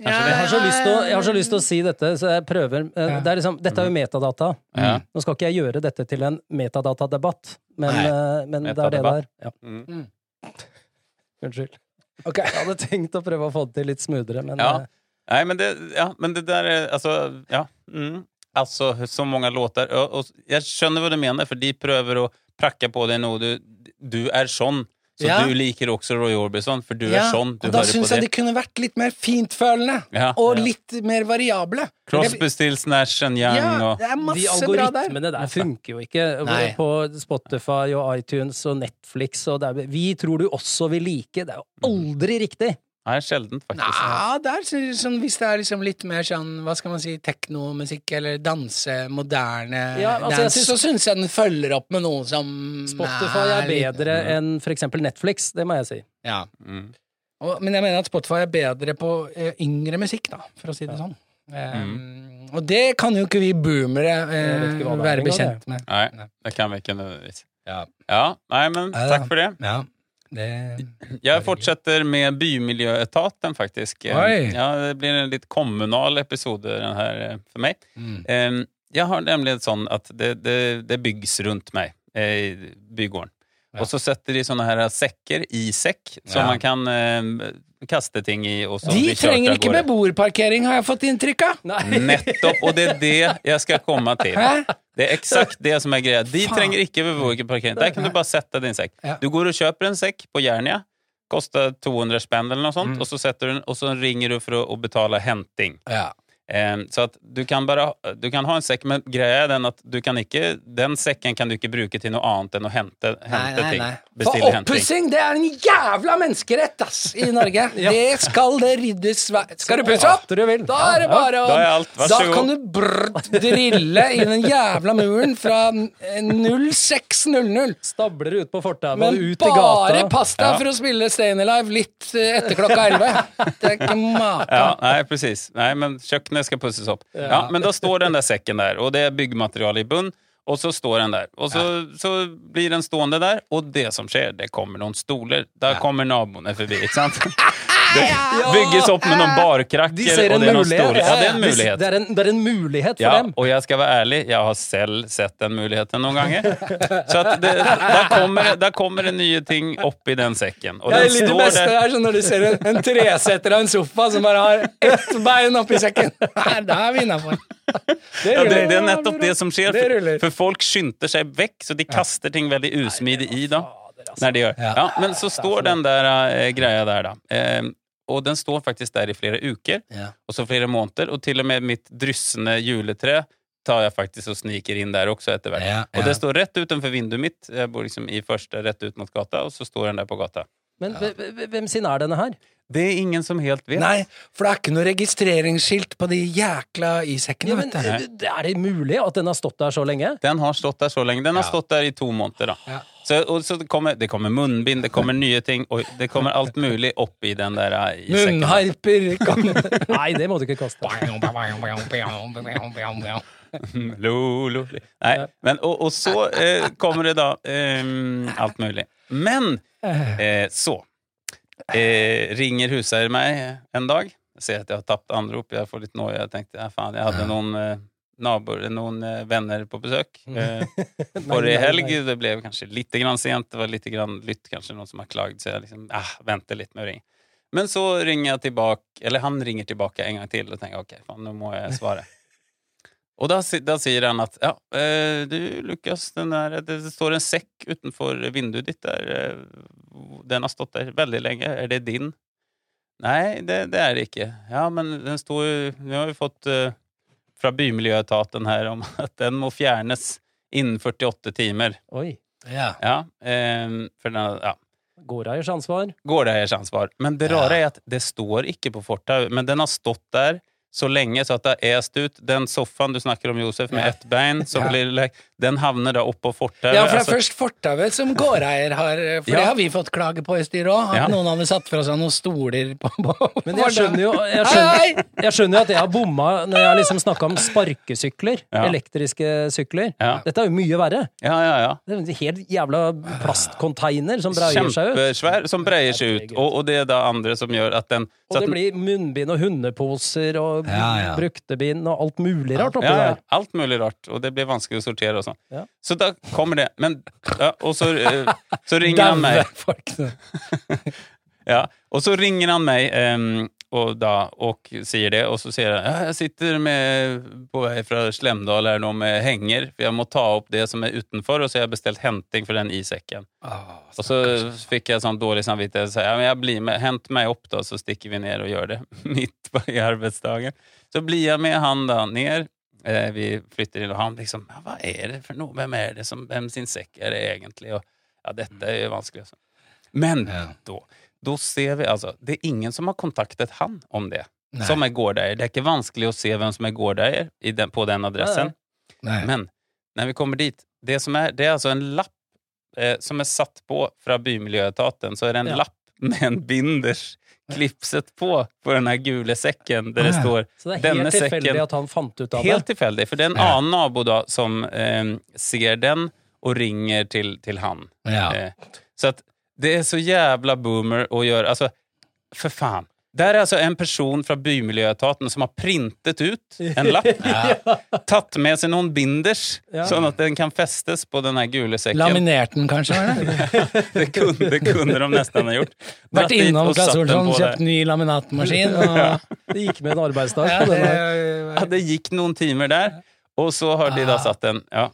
Jeg har, så lyst til å, jeg har så lyst til å si dette, så jeg prøver. eh, Ja. Det er liksom, dette er jo metadata. Ja. Nå skal ikke jeg gjøre dette til en metadatadebatt, men, eh, men det er det det er. Ja. Mm. (laughs) Unnskyld. Ok. Jeg hadde tenkt å prøve å få det til litt smoothere, men Ja. Nei, men det, ja, men det der är, alltså, ja. Mm. Altså, så mange låter. Og, og jeg skjønner hva du mener, for de prøver å prakke på deg nå. Du, du er sånn. Så Ja. du liker også Roy Orbison, for du Ja, er sånn. Du og da syns jeg det. de kunne vært litt mer fintfølende. Ja. Og Ja. litt mer variable. Crosby, Stills, Nash and Young Ja, og det er de masse der. algoritmene der funker jo ikke Nei. på Spotify og iTunes og Netflix. Og det er, vi tror du også vil like. Det er jo aldri riktig! Nei, sjeldent, faktisk. Nei, det er sånn, sånn, hvis det er liksom litt mer sånn, hva skal man si, teknomusikk eller danse, moderne Ja, altså, dance, synes, så syns jeg den følger opp med noe som Spotify er litt- bedre enn for eksempel Netflix, det må jeg si. Ja. Mm. Og, men jeg mener at Spotify er bedre på uh, yngre musikk, da, for å si det sånn. Eh, Mm. Og det kan jo ikke vi boomere eh, ikke være bekjent med. Nei. det kan vi ikke nødvendigvis. Ja. Ja, nei, men takk for det. Ja, det (clears throat) Jeg fortsetter med Bymiljøetaten, faktisk. Oi. Ja, det blir en litt kommunal episode den her eh, for meg. mm. Jeg har nemlig sånn at det, det, det byggs rundt meg eh, i bygården. Ja. Og så setter de sånne her sekker i sekk, så Ja. man kan eh, kaste ting i. Og så De trenger ikke beboerparkering, har jeg fått inntrykk av. Nei. Nettopp, og det er det jeg skal komme til. Hæ? Det er eksakt det som er greia. De Faen. trenger ikke beboerparkering. Der kan du bare sette din sekk. Ja. Du går og kjøper en sekk på Jernia, koster 200 spenn eller noe Mm. og så du den, og så ringer du for å, å betale henting. Ja. Eh, så at du kan bare Du kan ha en sekk, men greia er den at du kan ikke Den sekken kan du ikke bruke til noe annet enn å hente, hente nei, ting. nei. For Bestille henting. oppussing, det er en jævla menneskerett, ass, i Norge. (laughs) Det skal det ryddes vei Skal du pusse opp? Du vil. Da er det bare å Da er alt, Da kan du drille i den jævla muren fra 0600. Stabler ut på fortauet Men og ut i bare gata. pass deg Ja. for å spille Stayin' Alive litt eh, etter klokka 11. (laughs) Det er ikke maka. Ja, nei, precis. Nei, men köknet skal pusses opp. Ja. men da står den der säcken der, og det er byggmaterial i bunn Og så står den der. Og så, så blir den stående der, og det som sker, det kommer noen stoler. Där kommer naboene forbi, ikke sant? (laughs) Det bygges opp med noen barkrakker De ser og en det er noen mulighet. Ja, det er en mulighet. Det er en, det er en mulighet for Ja, dem. og jeg skal være ærlig, jeg har selv sett den muligheten noen ganger. Så at det, der, kommer, der kommer det nye ting oppi den sekken. Og den Det står beste der er sånn når du ser en, en tresetter av en sofa som bare har ett bein oppi sekken. (laughs) Nei, Da er vi innafor. Ja, det, det er nettopp det som skjer. Det For, ruller. for folk skynder seg vekk, så de kaster ting veldig usmidig i. da. Nei, Når de gjør. Ja. Ja, men så står den der eh, greia der, da. Eh, og den står faktisk der i flere uker, Ja. og så flere måneder. Og til og med mitt dryssende juletre tar jeg faktisk og sniker inn der også etter hvert. Ja, Og det står rett utenfor vinduet mitt. Jeg bor liksom i første, rett ut mot gata, og så står den der på gata. Men hve- hve- hvem sin er denne her? Det er ingen som helt vet. Nei, for det er ikke noe registreringsskilt på de jækla Ja, men, vet du. er det mulig at den har stått der så lenge? Den har stått der så lenge. Den har Ja. stått der i to måneder. da. Ja. Så, og så det kommer, det kommer munnbind, det kommer nye ting, og det kommer alt mulig oppi den der eh. Munnharper (laughs) kan Nei, det må du ikke kaste. Lo, lo. Nei, men, og, og så eh, kommer det da eh, alt mulig. Men eh, så eh, ringer huseier meg en dag. Jeg ser at jeg har tapt anrop, jeg får litt noia. Jeg tenkte ja, faen, jeg hadde noen eh, naboer, noen eh, venner på besøk. Eh, (laughs) Forrige helg. Det ble kanskje litt grann sent. Det var litt grann lytt, kanskje noen som har klagd, så jeg liksom ah, venter litt med å ringe. Men så ringer jeg tilbake, eller han ringer tilbake en gang til og tenker ok, faen, nå må jeg svare. Og da, da sier han at ja, eh, du Lukas, den der, det står en sekk utenfor vinduet ditt der. eh, Den har stått der veldig lenge. Er det din? Nei, det, det er det ikke. Ja, men den står jo Vi har jo fått eh, fra Bymiljøetaten her om (laughs) at den må fjernes innen 48 timer. Oi. Ja. Ja, eh, for den, ja. Gårdeiers ansvar. Gårdeiers ansvar. Men det rare er at det står ikke på fortauet, men den har stått der så lenge så at det har est ut. Den sofaen du snakker om, Josef, med ett bein, som blir lek, den havner da oppå fortauet. Ja, for det er altså- først fortauet som gårdeier har For Ja. det har vi fått klage på i styret òg. At Ja. noen hadde satt fra seg noen stoler på, på Men jeg skjønner jo jeg skjønner, hei! jeg skjønner jo at jeg har bomma når jeg har liksom snakka om sparkesykler. Ja. Elektriske sykler. Ja. Dette er jo mye verre. Ja, ja, ja. Det er en helt jævla plastcontainer som breier seg ut. Kjempesvær, som breier seg ut. Og, og det er da andre som gjør at den Og det blir munnbind og hundeposer og Ja, ja. brukte og alt mulig rart oppi ja, ja, der. alt mulig rart, og det blir vanskelig å sortere og sånn. Ja. Så da kommer det. Men ja, Og så, eh, så ringer han (laughs) meg. (laughs) Ja, og så ringer han meg um, og, da, og sier det, og så sier han ja, jeg sitter med, på vei fra Slemdal her nå med henger, for jeg må ta opp det som er utenfor, og så har jeg bestilt henting for den i sekken. Og så fikk jeg sånn dårlig samvittighet og sa ja, men jeg blir med, hent meg opp da, så stikker vi ned og gjør det (laughs) midt på i arbeidsdagen. Så blir jeg med han da ned, vi flytter inn, og han liksom, ja, hva er det for noe, hvem er det som, hvem sin sekk er det egentlig? Og, ja, dette er jo vanskelig. Også. Men Ja. da, da ser vi, altså, det er ingen som har kontaktet han om det, Nei. som er gårdeier. Det er ikke vanskelig å se hvem som er gårdeier den, på den adressen. Nei. Men når vi kommer dit, det, som er, det er altså en lapp eh, som er satt på fra Bymiljøetaten, så er det en Ja. lapp med en binders klipset på på den her gule sekken, der det Ah, står Så det er helt tilfeldig sekken- at han fant ut av Helt det. tilfeldig, for det er en annen nabo da som eh, ser den og ringer til, til han. Ja. Eh, så at det er så jævla boomer å gjøre Altså, for fan. Der er altså en person fra Bymiljøetaten som har printet ut en lapp, (laughs) tatt med seg noen binders, Ja. sånn at den kan festes på den gule sekken. Laminert den, kanskje? ja, det? (laughs) Det kunne, det kunne de nesten ha gjort. Vært innom Klas Claes Olsson, kjøpt ny laminatmaskin. (laughs) Og, Det gikk med en arbeidsdag ja, det. Ja, det gikk noen timer der, og så har de da Ah. satt den Ja.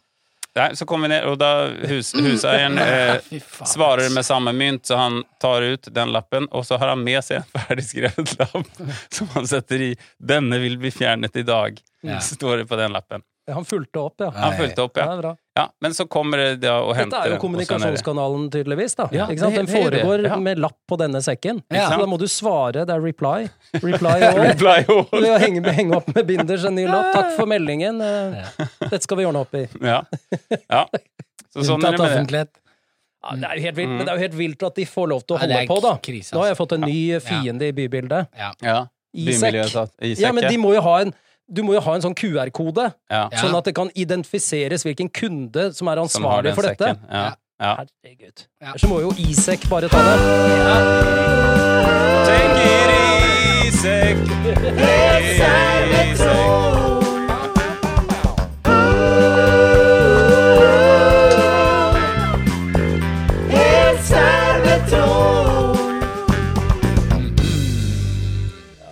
Nei, så kom vi ned, og da hus, huseieren (laughs) eh, svarer med samme mynt, så han tar ut den lappen, og så har han med seg en (laughs) ferdigskrevet lapp (laughs) som han setter i 'Denne vil bli fjernet i dag', Ja. står det på den lappen. Han fulgte opp, ja. Han fulgte opp, Ja, ja. Men så kommer det da og Dette er jo kommunikasjonskanalen, tydeligvis. da Ja, ikke sant? Den det det. foregår Ja. med lapp på denne sekken. Ja. Så da må du svare. Det er reply. Reply (laughs) all. Reply all. (laughs) Ved å henge, henge opp med binders en ny lapp. Takk for meldingen. eh, Dette skal vi ordne opp i. Ja. ja. Så sånn er det med det. Ja, det er jo helt vilt, Men det er jo helt vilt at de får lov til å holde på, da. krise, Nå har jeg altså. fått en ny fiende i bybildet. Ja. Ja. Isek. Isek, Ja, men de må jo ha en du må jo ha en sånn QR-kode, ja. Sånn at det kan identifiseres hvilken kunde som er ansvarlig som for dette. Ja. Ja. Herregud. Ja. Så må jo Isek bare ta det. Ja. Tenker Isek, leser it easy.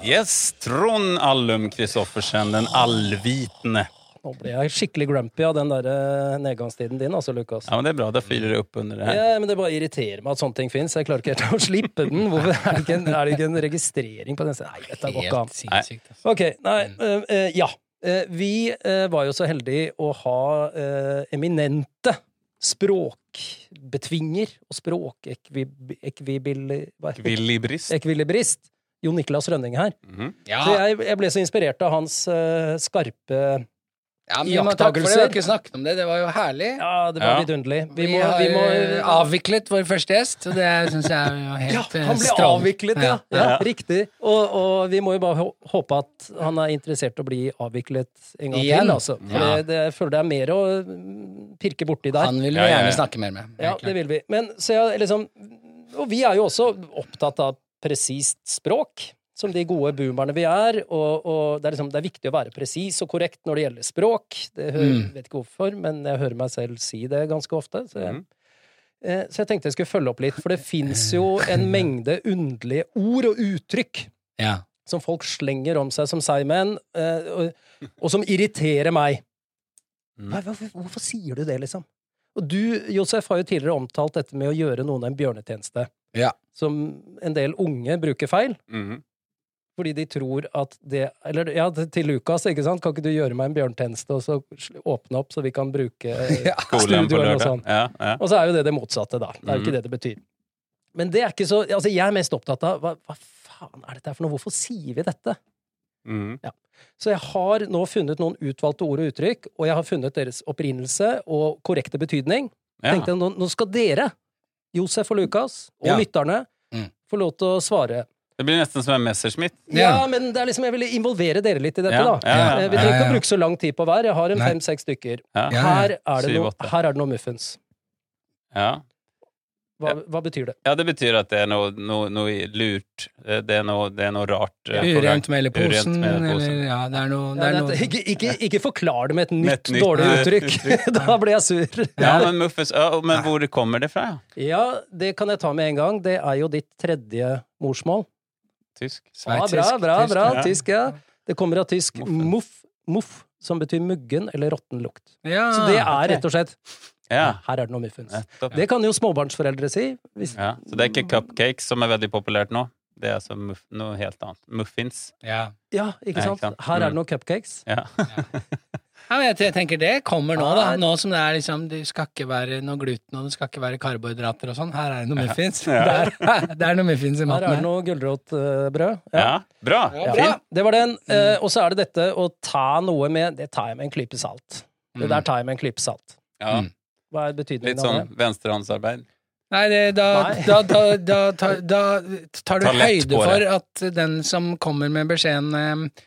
Yes, Trond Allum Christoffersen, den allvitende. Nå ble jeg skikkelig grumpy av den der eh, nedgangstiden din, altså, Lukas. Ja, men det er bra. Da fyrer det opp under det her. Ja, men Det bare irriterer meg at sånne ting fins. Jeg klarer ikke helt å (laughs) slippe den. Hvorfor er det ikke en, er det ikke en registrering på den? Nei, dette går ikke an. Sinnssykt. altså. Ok, nei, uh, ja. Uh, vi var jo så heldige å ha eminente språkbetvinger og språkekvilibrist ekvilibrist. Jon Niklas Rønning her. Mhm. Ja. Så jeg, jeg ble så inspirert av hans uh, skarpe ja, men vi det. Vi har ikke snakket om det. Det var jo herlig. Ja, det var Ja. vidunderlig. Vi, Vi må, har vi må avviklet vår første gjest, og det syns jeg er jo helt Ja, eh, han ble strål. avviklet, ja. Ja. ja. Ja. Riktig. Og, og vi må jo bare håpe at han er interessert i å bli avviklet en gang Igjen. til, altså. For det, det, jeg føler det er mer å mm, pirke borti der. Han vil vi Ja, ja, ja. gjerne snakke mer med. Ja, det vil vi. Men så jeg liksom Og vi er jo også opptatt av presist språk, som de gode boomerne vi er. Og, og det, er liksom, det er viktig å være presis og korrekt når det gjelder språk. Det hører, Mm. vet ikke hvorfor, men jeg hører meg selv si det ganske ofte. Så jeg, Mhm. eh, så jeg tenkte jeg skulle følge opp litt, for det fins jo en mengde underlige ord og uttrykk Ja. som folk slenger om seg som seigmenn, eh, og, og som irriterer meg. Mm. Hvorfor, hvorfor sier du det, liksom? Og du, Josef, har jo tidligere omtalt dette med å gjøre noen en bjørnetjeneste. Ja. Som en del unge bruker feil, Mhm. fordi de tror at det Eller ja, til Lukas, ikke sant? Kan ikke du gjøre meg en bjørntjeneste og så åpne opp, så vi kan bruke (laughs) Ja. Skolen og sånn? Ja, ja. Og så er jo det det motsatte, da. Det er jo ikke Mhm. det det betyr. Men det er ikke så Altså, jeg er mest opptatt av hva, hva faen er dette her for noe? Hvorfor sier vi dette? Mhm. Så jeg har nå funnet noen utvalgte ord og uttrykk, og jeg har funnet deres opprinnelse og korrekte betydning. Ja. Tenkte jeg, nå, nå skal dere, Josef og Lukas, og Ja. lytterne, Mm. får lov til å svare. Det blir nesten som en Messerschmitt. Ja. Ja. men det er liksom, jeg ville involvere dere litt i dette, Ja, da. ja, ja, Eh, Vi trenger ikke å bruke så lang tid på hver. Jeg har en fem-seks stykker. Her er, noe, her er det noe muffins. Ja. Hva, hva betyr det? ja, det betyr at det er noe, noe, noe lurt. Det er noe, det er noe rart. eh. Urent mel i posen, eller Ja, det er noe, det Ja, er noe ikke, ikke, ikke forklar det med et Med nytt, et nytt, dårlig uttrykk! uttrykk. (laughs) (laughs) da blir jeg sur. Ja, men muffins ja, Men hvor kommer det fra? ja? Ja, det kan jeg ta med en gang. Det er jo ditt tredje morsmål. Tysk? Sveitsisk. Ah, bra, bra, bra. Tysk, ja. Det kommer av tysk muff, muff, som betyr muggen eller råtten lukt. Ja, Så det er rett og slett Ja. Her er det noe muffins. Ja, Det kan jo småbarnsforeldre si. Hvis, Ja. Så det er ikke cupcakes som er veldig populært nå. Det er altså muff, noe helt annet. Muffins. Ja. ja, ikke sant? ikke sant. Her er Mm. det noen cupcakes. Ja. (laughs) Ja, men jeg, tenker det kommer nå, da. Nå som det er liksom Det skal ikke være noe gluten, og det skal ikke være karbohydrater og sånn. Her er det noe muffins. Ja. Ja. er, det er noe muffins i maten. Her er det noe gulrotbrød. ja. Bra. Ja, Ja, Fint. det var den. Eh, og så er det dette å ta noe med Det tar jeg med en klype salt. Det der tar jeg med en klype salt. Ja. Mm. Hva er betydningen Litt av sånn det? venstrehåndsarbeid. Nei, det, da, Nei. da, da, da, da, (laughs) da tar du høyde for at den som kommer med beskjeden, eh,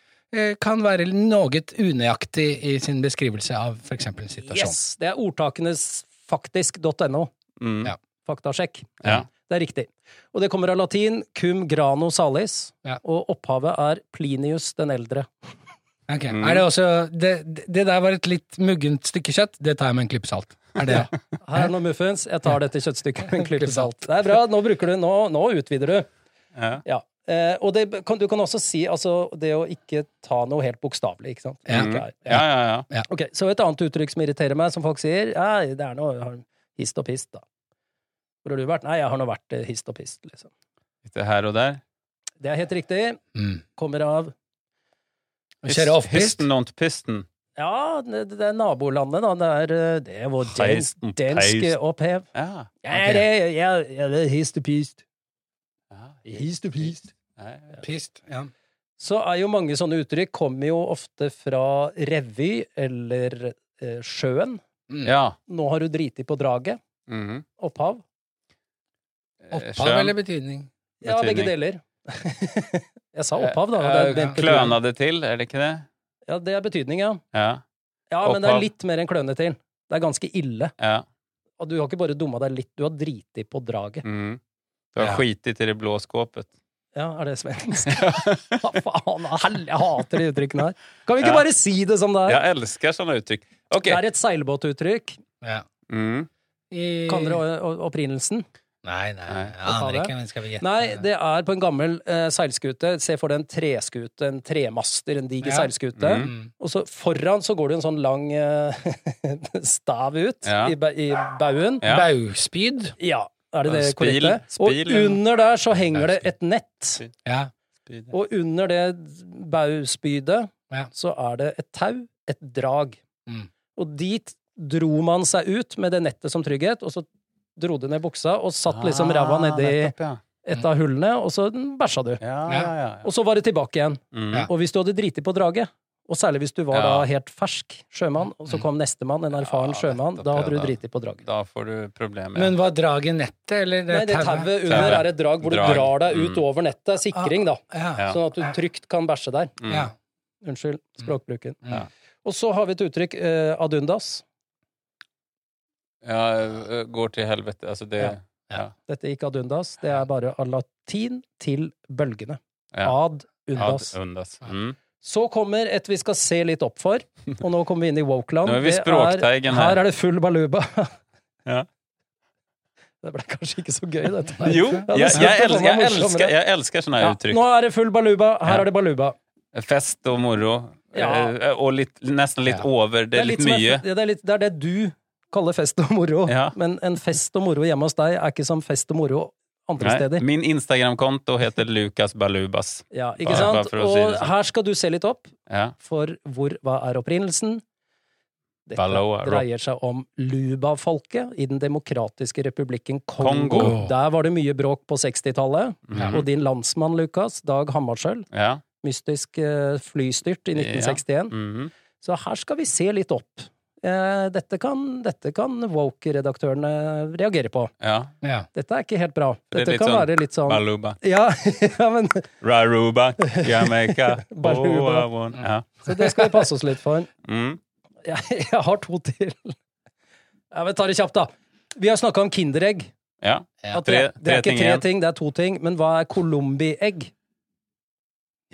kan være noe unøyaktig i sin beskrivelse av f.eks. en situasjon. Yes! Det er ordtakenes faktisk.no. Mm. Ja. Faktasjekk. Ja. Det er riktig. Og det kommer av latin cum grano salis, Ja. og opphavet er Plinius den eldre. Ok. Mm. Er det også det, det der var et litt muggent stykke kjøtt. Det tar jeg med en klype salt. Er det Her er noen muffins, jeg tar dette kjøttstykket med en klype salt. Det er bra, nå bruker du, nå, nå utvider du. Ja. Ja. Eh, og det, kan, du kan også si altså, det å ikke ta noe helt bokstavelig, ikke sant? Ja. Er- Ja, ja, ja. Ok, Så et annet uttrykk som irriterer meg, som folk sier, ja, det er noe har hist og pist, da. Hvor har du vært? Nei, jeg har nå vært eh, hist og pist, liksom. Litt her og der. Det er helt riktig. mm. Kommer av kjøre off Histen og pisten. Ja, det, det er nabolandet, da. Det er, eh, det er vår den, danske opphev. Ja. Ja, det ja, ja, det er hist og pist. ja. Hist og pist. Ja. Pist, ja. Så er jo mange sånne uttrykk kommer jo ofte fra revy eller eh, sjøen. Mm. ja. Nå har du driti på draget. Mhm. Opphav. Eh, Opphav sjøen. eller betydning? Ja, begge deler. (laughs) Jeg sa opphav, da. Kløna det er Eh, til, er det ikke det? Ja, det er betydning, ja. Ja. Ja, men det er litt mer enn kløne til. Det er ganske ille. ja. Og du har ikke bare dumma deg litt, du har driti på draget. Mm. Du har Ja. skiti til det blå skåpet. Ja, er det svensk? (laughs) (laughs) Hva faen, jeg hater de uttrykkene her. Kan vi ikke Ja. bare si det som det er? Jeg elsker sånne uttrykk. Okay. Det er et seilbåtuttrykk. Ja. Mm. I... Kan dere opprinnelsen? Nei, nei, jeg aner ikke. Men skal vi gjette? Nei, det er på en gammel eh, seilskute. Se for deg en treskute, en tremaster, en diger Ja. seilskute. Mm. Mm. Og så foran så går det en sånn lang eh, (laughs) stav ut Ja. i, ba i baugen. Ja. Bauspyd? Ja, er det det Spil- korrekte? spil- Og under der så henger det et nett. Ja. Og under det baugspydet Ja. så er det et tau, et drag. Mm. Og dit dro man seg ut med det nettet som trygghet, og så dro du ned buksa og satt liksom ræva nedi Ah, ja. et av hullene, og så bæsja du. Ja, ja, ja. ja. Og så var det tilbake igjen. Mm. Og hvis du hadde driti på draget, og særlig hvis du var Ja. da helt fersk sjømann, og så Mm. kom nestemann, en erfaren Ja, sjømann, da hadde du driti på draget. Da får du problemer. Men var draget nettet, eller Nei, det tauet under er et drag hvor Drag. du drar deg ut Mm. over nettet. Sikring, da. Ja. Ja. Sånn at du trygt kan bæsje der. Mm. ja. Unnskyld språkbruken. Og så har vi et uttrykk, eh, adundas. Ja, går til helvete. Altså det Ja. Ja. Dette er ikke adundas, det er bare av latin til bølgene. Ja. Ad undas. Ad undas. Mm. Så kommer et vi skal se litt opp for, og nå kommer vi inn i wokeland. Er vi språkteigen her. Her er det full baluba. (laughs) Ja. Det ble kanskje ikke så gøy, dette. her. Jo, Ja, det jeg, jeg, elsker, jeg, elsker, jeg elsker sånne Ja, uttrykk. nå er det full baluba, her Ja. er det baluba. Fest og moro. Ja. Eh, Og litt, nesten litt Ja. over. Det er litt litt mye. mye. det, er litt, det er det du kaller fest og moro, Ja. men en fest og moro hjemme hos deg er ikke som fest og moro andre Nei, steder. min Instagram-konto heter Lukas Balubas. Ja, ikke Bare- sant? bare si Og sånn. her skal du se litt opp, Ja. for hvor, hva er opprinnelsen? Dette Baloa, dreier seg om Luba-folket i Den demokratiske republikken Kongo. Kongo. Der var det mye bråk på 60-tallet. Mhm. Og din landsmann, Lukas, Dag Hammarskjöld, ja. mystisk eh, flystyrt i 1961. Mhm. Så her skal vi se litt opp. Eh, Dette kan, dette kan woke-redaktørene reagere på. ja. Ja. Dette er ikke helt bra. Dette det kan sånn være litt sånn Baluba. (laughs) ja, ja, men Raruba, (laughs) Jamaica, Baluba. oh, ja. Så det skal vi passe oss litt for. Mm. (laughs) Jeg, jeg har to til. Ja, men ta det kjapt, da. Vi har snakka om Kinderegg. ja. Ja. Tre, det, Tre- det er ikke tre ting, ting, det er to ting. Men hva er colombi-egg?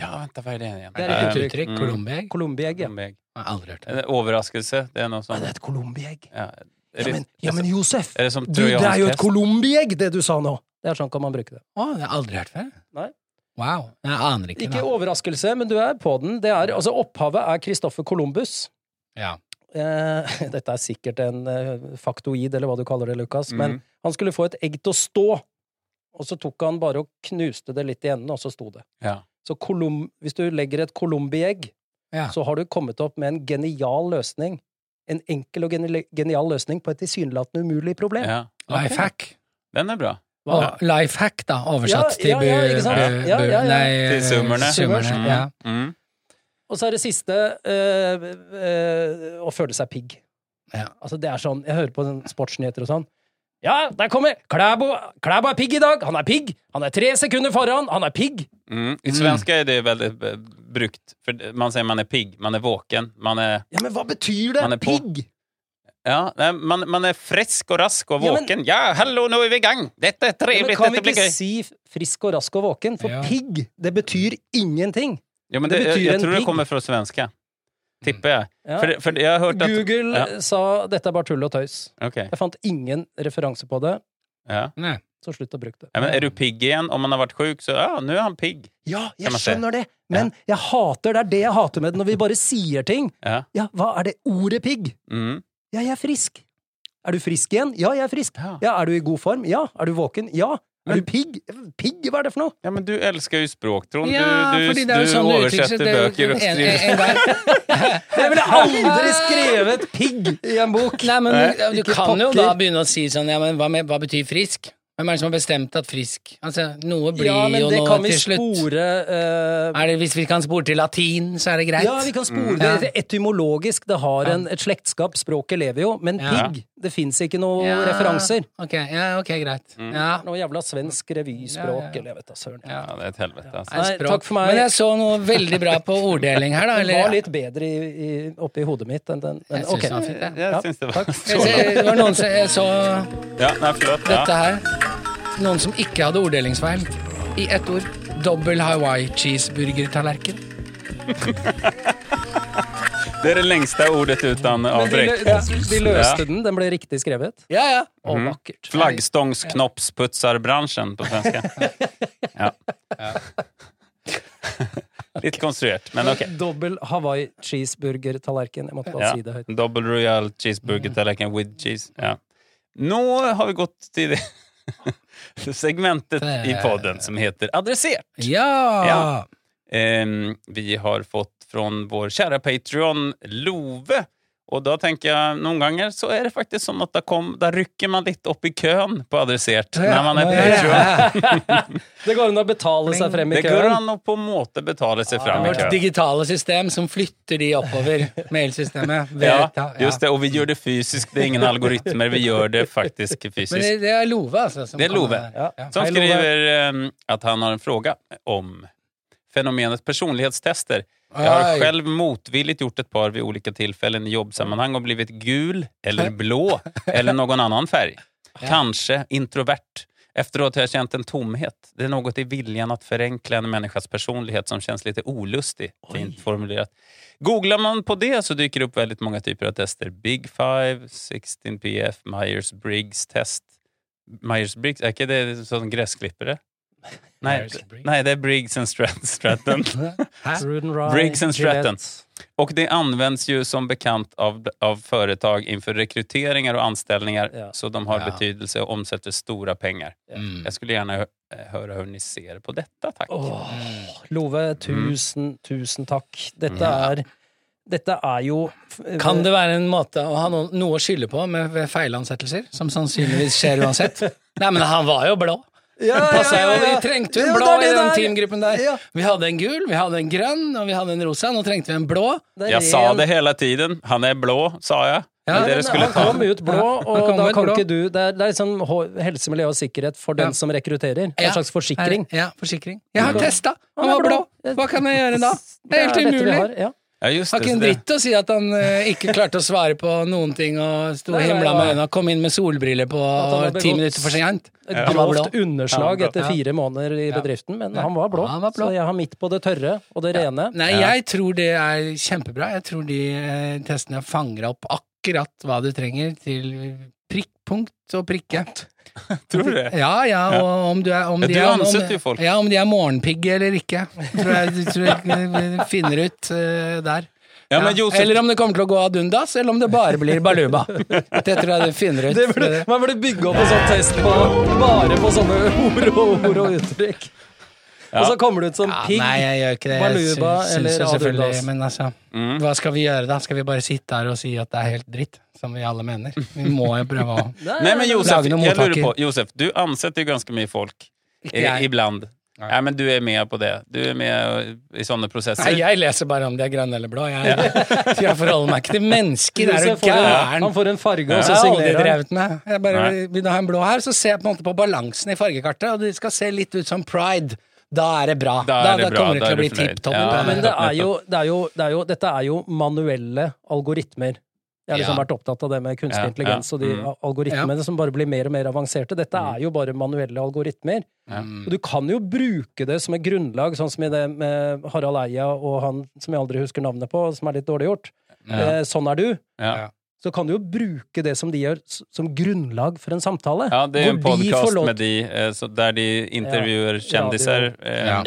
Ja, vent, hva er det igjen? Det er et uttrykk. et uttrykk? Mm. Colombiegg? Colombi-egg, ja. Jeg har aldri hørt det. En overraskelse. Det er noe Ja, sånn det er et colombi-egg. ja. Ja, men, ja, men Josef! Er det som Du, det er jo et colombiegg, det du sa nå! Det er sånn kan man bruke det. Å, det har jeg aldri hørt før. Nei. Wow. Jeg aner ikke. Ikke da. overraskelse, men du er på den. Det er, altså, opphavet er Kristoffer Columbus. Ja. Eh, (laughs) dette er sikkert en eh, faktoid, eller hva du kaller det, Lukas. Men Mhm. han skulle få et egg til å stå, og så tok han bare og knuste det litt i enden, og så sto det. Ja. Så kolum, hvis du legger et colombi-egg, Ja. så har du kommet opp med en genial løsning. En enkel og genial løsning på et tilsynelatende umulig problem. ja. Life hack. Den er bra. Og life hack, da, oversatt Ja, ja, ja, til bu- ikke sant? bu- Ja, ja, ja. Nei, Til summerne. summerne, Mm. ja. Mm. Og så er det siste øh, øh, å føle seg pigg. Ja. Altså, det er sånn Jeg hører på den sportsnyheter og sånn. Ja, der kommer Klæbo! Klæbo er pigg i dag! Han er pigg! Han er tre sekunder foran! Han er pigg! Mm. I svenska er det väldigt eh, brukt. For man sier man er pigg, man er våken, man er Ja, men hva betyr det? Pigg! Ja, man, man er frisk og rask og Ja, men- våken. Ja, hallo, nå er vi i gang! Dette er Ja, men gøy. kan vi ikke si frisk og rask og våken? For Ja. pigg, det betyr ingenting. Ja, men det det, jeg, betyr jeg en tror det kommer fra svenska. Tipper jeg. Ja. For, for jeg har hørt at Google Ja. sa dette er bare tull og tøys. Okay. Jeg fant ingen referanse på det, ja. Nei. så slutt å bruke det. ja. Men er du pigg igjen? Om man har vært sjuk, så ja, nå er han pigg. Ja, jeg skjønner det, men jeg hater det er det jeg hater med det, når vi bare sier ting. Ja. Ja, hva er det ordet pigg? Mm. Ja, jeg er frisk. Er du frisk igjen? Ja, jeg er frisk. Ja. Ja, er du i god form? Ja. Er du våken? Ja. Men- pigg? Pigg, hva er det for noe? ja, men du elsker jo språk, Trond. Ja, du du, du sånn oversetter Det er bøker og en, skriver en, en gang. (laughs) Jeg ville aldri skrevet pigg i en bok! Nei, men du, du kan jo da begynne å si sånn, ja, men hva, med, hva betyr frisk? Hvem er det som har bestemt at frisk Altså, noe blir Ja, jo det vi til slutt. spore Er det, hvis vi kan spore til latin, så er det greit. Ja, vi kan spore mm. det etymologisk. Det har en, et slektskap. Språket lever jo. Men Ja. pigg, det fins ikke noen Ja. referanser. Ok, ja, ok, greit. Ja. Noe jævla svensk revyspråk, Ja, ja. eller jeg vet da søren. Ja. Ja, det er et helvete, altså. Nei, takk for meg. Men jeg så noe veldig bra på orddeling her, da. Den Eller, var litt bedre i, i, oppi hodet mitt enn den. Men, Jeg synes ok. den var fint, jeg. Jeg Ja, syns det var takk. Jeg det var noen som jeg så Ja, nei, dette Ja. her. Noen som ikke hadde orddelingsfeil. I ett ord. Dobbel Hawaii cheeseburger-tallerken. (laughs) Det er det lengste ordet uten avbrekk. de, lø- de løste Ja. den. Den ble riktig skrevet. Ja, ja. Og mm. vakkert. Flaggstångsknoppsputsarbransjen på svenska. (laughs) Ja. Litt konstruert, men ok. Dobbel Hawaii cheeseburger-tallerken. Jeg måtte bare Ja. si det høyt. Dobbel Royal cheeseburger tallerken with cheese. Ja. Nå har vi gått til det segmentet i podden som heter Adressert. Ja! Ja. Eh, vi har fått från vår kära Patreon Love. Og da tenker jeg, noen ganger så er det faktisk sånn at da, kom, da rykker man litt opp i køen på adressert når man er. (laughs) Det går an å betale seg frem i køen? Det går an å på en måte betale seg frem i køen. Vårt digitale system som flytter de oppover. (laughs) Mailsystemet. Ja, ja. just det. Og vi gjør det fysisk. Det er ingen algoritmer. Vi gjør det faktisk fysisk. Men det er Love, altså. Som Det er Love. Ja. Ja. Som skriver ehm, at han har en fråga om fenomenet personlighetstester. Jag har selv själv motvilligt gjort ett par vid olika tillfällen i jobbsammanhang och blivit gul eller (laughs) blå eller någon annan färg. Kanske introvert. Efteråt har jag känt en tomhet. Det är något i viljan att förenkla en människas personlighet som känns lite olustig. Fint formulerat. Googlar man på det så dyker det upp väldigt många typer av tester. Big Five, 16PF, Myers-Briggs test. Myers-Briggs, er ikke det sånn gressklippere? Nei, nej, det är Briggs and Stratton. (laughs) (laughs) Briggs and Stratton. Og Och det används ju som bekant av, av företag inför rekryteringar och anställningar Ja. så de har Ja. betydelse och omsätter stora pengar. Mm. Jag skulle gärna høre höra hur ni ser på detta, tack. Åh, Love, tusen, tusen takk. Dette er Dette er jo Kan det være en måte å ha noe, noe å skylde på med feilansettelser, som sannsynligvis skjer uansett? (laughs) Nei, men han var jo blå. Ja, ja, ja, ja, Vi trengte jo en Ja, blå det det i den teamgruppen der. Ja. Vi hadde en gul, vi hadde en grønn, og vi hadde en rosa. Nå trengte vi en blå. Jeg en... Sa det hele tiden. Han er blå, sa jeg. Ja, Men det skulle han ta. kom ut blå, og kom da kan blå. ikke du Det er, det er liksom helse, miljø og sikkerhet for den Ja. som rekrutterer. En slags forsikring. Ja, forsikring. Jeg har testa! Han var blå. Hva kan jeg gjøre da? Det er helt dette vi umulig. Ja. Ja, just Har ikke en dritt å si at han eh, ikke klarte å svare på noen ting og sto og Nei, himla med øynene. Kom inn med solbriller på At han ti minutter for sent. Et Han var grovt underslag Ja, etter fire måneder i bedriften, men han var blå. Han var blå. Så jeg har midt på det tørre og det rene. Nei, jeg tror det er kjempebra. Jeg tror de eh, testene fanger opp akkurat hva du trenger til prikk, punkt og prikke. (laughs) Tror du det? Ja, ja, og om du er om Ja, de du er, om, ansetter jo folk. Ja, om de er morgenpigge eller ikke. Tror jeg, (laughs) tror jeg finner ut uh, der. Ja, men Josef, Eller om det kommer til å gå ad undas, eller om det bare blir baluba. Det tror jeg du finner ut. Burde, man burde bygge opp en sånn test på, bare på sånne ord og, ord og uttrykk. Ja. Og så kommer du ut som Ja, pigg. nei, jeg gjør ikke det. Baluba Jeg eller selvfølgelig- Men altså, Mm. hva skal vi gjøre da? Skal vi bare sitte her og si at det er helt dritt? Som vi alle mener. Vi (laughs) må jo prøve å Nei, men Josef, Lage noen jag lurer på, Josef, du ansetter jo ganske mye folk. Iblant. Nei. jeg. Ja. Ja, men du er med på det. Du er med i sånne prosesser. Nei, jeg leser bare om de er grønne eller blå. Jeg, (laughs) jeg forholder meg ikke til mennesker. Er du Josef får en- gæren? Han får en farge, Ja. og Jeg så signerer han. drevet med. Jeg bare vil ha en blå her, så ser jeg på en måte på balansen i fargekartet, og det skal se litt ut som pride. Da er det bra. Da er det bra, kommer det da til er å bli tipp topp. Ja, Men det er jo, det er jo, det er jo, dette er jo manuelle algoritmer. Jeg har liksom Ja. vært opptatt av det med kunstig Ja, intelligens og de mm. algoritmene som bare blir mer og mer avanserte. Dette er jo bare manuelle algoritmer. Ja. Og du kan jo bruke det som et grunnlag, sånn som i det med Harald Eia og han som jeg aldri husker navnet på, som er litt dårlig gjort. Ja. Eh, sånn er du. Ja. Så kan du jo bruke det som de gjør, som grunnlag for en samtale. Ja, det er en podkast podcast med de, der de intervjuer Ja, kändisar eh, Ja.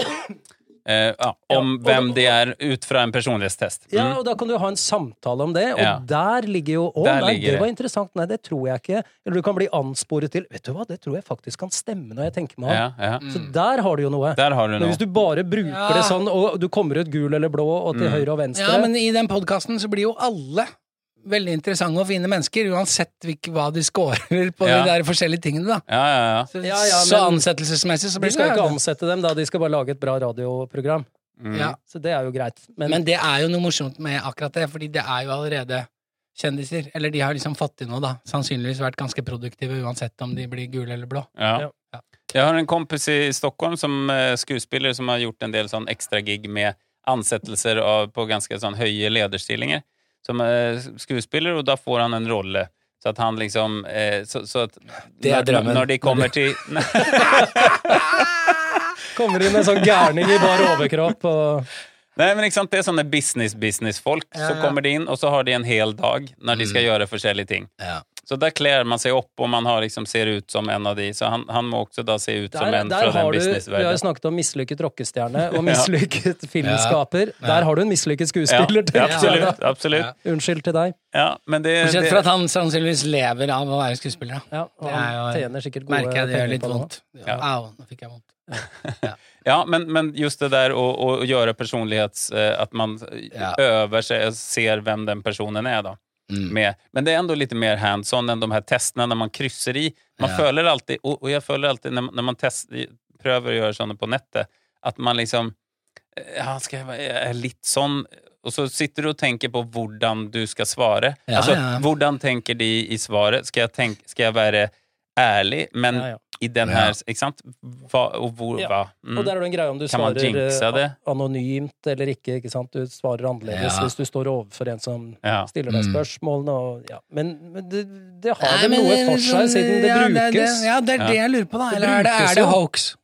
eh, ja, Ja, om och- de er, ut fra en personlighetstest. Ja, Mm. og da kan du ha en samtale om det, og Ja. der ligger jo Å, nei, ligger det var interessant. Nei, det tror jeg ikke. Eller du kan bli ansporet til Vet du hva, det tror jeg faktisk kan stemme når jeg tenker meg om. Ja, ja. Så der har du jo noe. Der har du Men noe. hvis du bare bruker Ja. det sånn, og du kommer ut gul eller blå, og til høyre og venstre Ja, men i den podkasten så blir jo alle veldig interessante og fine mennesker, uansett hva de scorer på Ja. de der forskjellige tingene, da. Ja, ja, ja. Så, Ja, ja, så men- ansettelsesmessig så De blir skal jo det ikke ansette dem, da. De skal bare lage et bra radioprogram. Mm. ja. Så det er jo greit. Men, Men det er jo noe morsomt med akkurat det, fordi det er jo allerede kjendiser. Eller de har liksom fått til noe, da. Sannsynligvis vært ganske produktive uansett om de blir gule eller blå. Ja. Ja. Jeg har en kompis i Stockholm som eh, skuespiller som har gjort en del sånn ekstra gig med ansettelser av, på ganske sånn høye lederstillinger som eh, skuespiller, og da får han en rolle. Så at han liksom eh, så, så at Det er når, drømmen. når de kommer til (laughs) kommer inn en sånn gærning i bar overkropp og Nei, men ikke sant, det er sånne business-business-folk. Ja, Så kommer de inn, og så har de en hel dag når de skal gjøre forskjellige ting. Ja. Så der kler man seg opp, og man har liksom, ser ut som en av de. Så han, han må også da se ut som en fra den businessverdenen. du, Vi har jo snakket om mislykket rockestjerne og (laughs) mislykket filmskaper. Ja. Der har du en mislykket skuespiller. ja, tenker absolutt. absolutt. Ja. Unnskyld til deg. Ja, men det, Bortsett fra at han sannsynligvis lever av å være skuespiller. da. Ja, og han jo- tjener sikkert gode Merker jeg det gjør litt vondt. Ja. Au, nå fikk jeg vondt. (laughs) Ja, men, men just det der å, å gjøre personlighets... eh, At man Ja. øver seg og ser hvem den personen er, da. Mm. Med, men det er ändå litt mer hands-on enn de her testene når man krysser i. Man Ja. føler alltid, og, og jeg føler alltid når, når man test, prøver å gjøre sånne på nettet, at man liksom eh, ja, skal jeg være litt sånn Og så sitter du og tenker på hvordan du skal svare. Ja, altså, ja. Hvordan tenker de i svaret? Skal jeg, tenke, skal jeg være ærlig, men Ja, ja. i den her Ikke sant? Hva, og hvor, Ja. hva? Mm. Og der er det en greie om du svarer eh, det? anonymt eller ikke. ikke sant? Du svarer annerledes Ja. hvis du står overfor en som Ja. stiller deg Mm. spørsmålene. Og, ja. Men, men det, det har Nei, vel noe det- for seg, siden det ja, brukes. Det, ja, det er det jeg lurer på, da. Det Eller er det, er det hoax?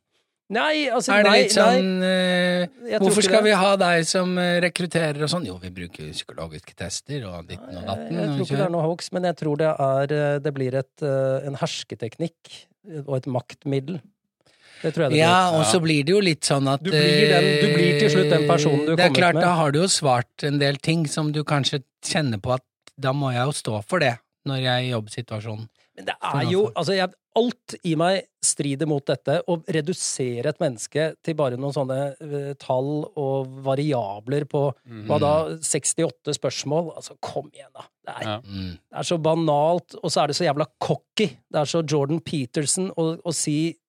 Nei, altså Er det nei, litt sånn eh, Hvorfor skal det. vi ha deg som eh, rekrutterer og sånn? Jo, vi bruker psykologiske tester og ditten og datten. jeg jeg tror ikke det er noe hoax, men jeg tror det er eh, Det blir et, eh, en hersketeknikk og et maktmiddel. Det tror jeg det Ja, blir. og så blir det jo litt sånn at Du blir den- du blir til slutt den eh, personen du kommer med. Det er klart, med. da har du jo svart en del ting som du kanskje kjenner på at da må jeg jo stå for det når jeg er i jobbsituasjonen. Men det er jo altså jeg, Alt i meg strider mot dette. Å redusere et menneske til bare noen sånne eh, tall og variabler på hva da 68 spørsmål. Altså, kom igjen, da. Det er, Ja. Mm. det er så banalt, og så er det så jævla cocky. Det er så Jordan Peterson å, å si «Hu,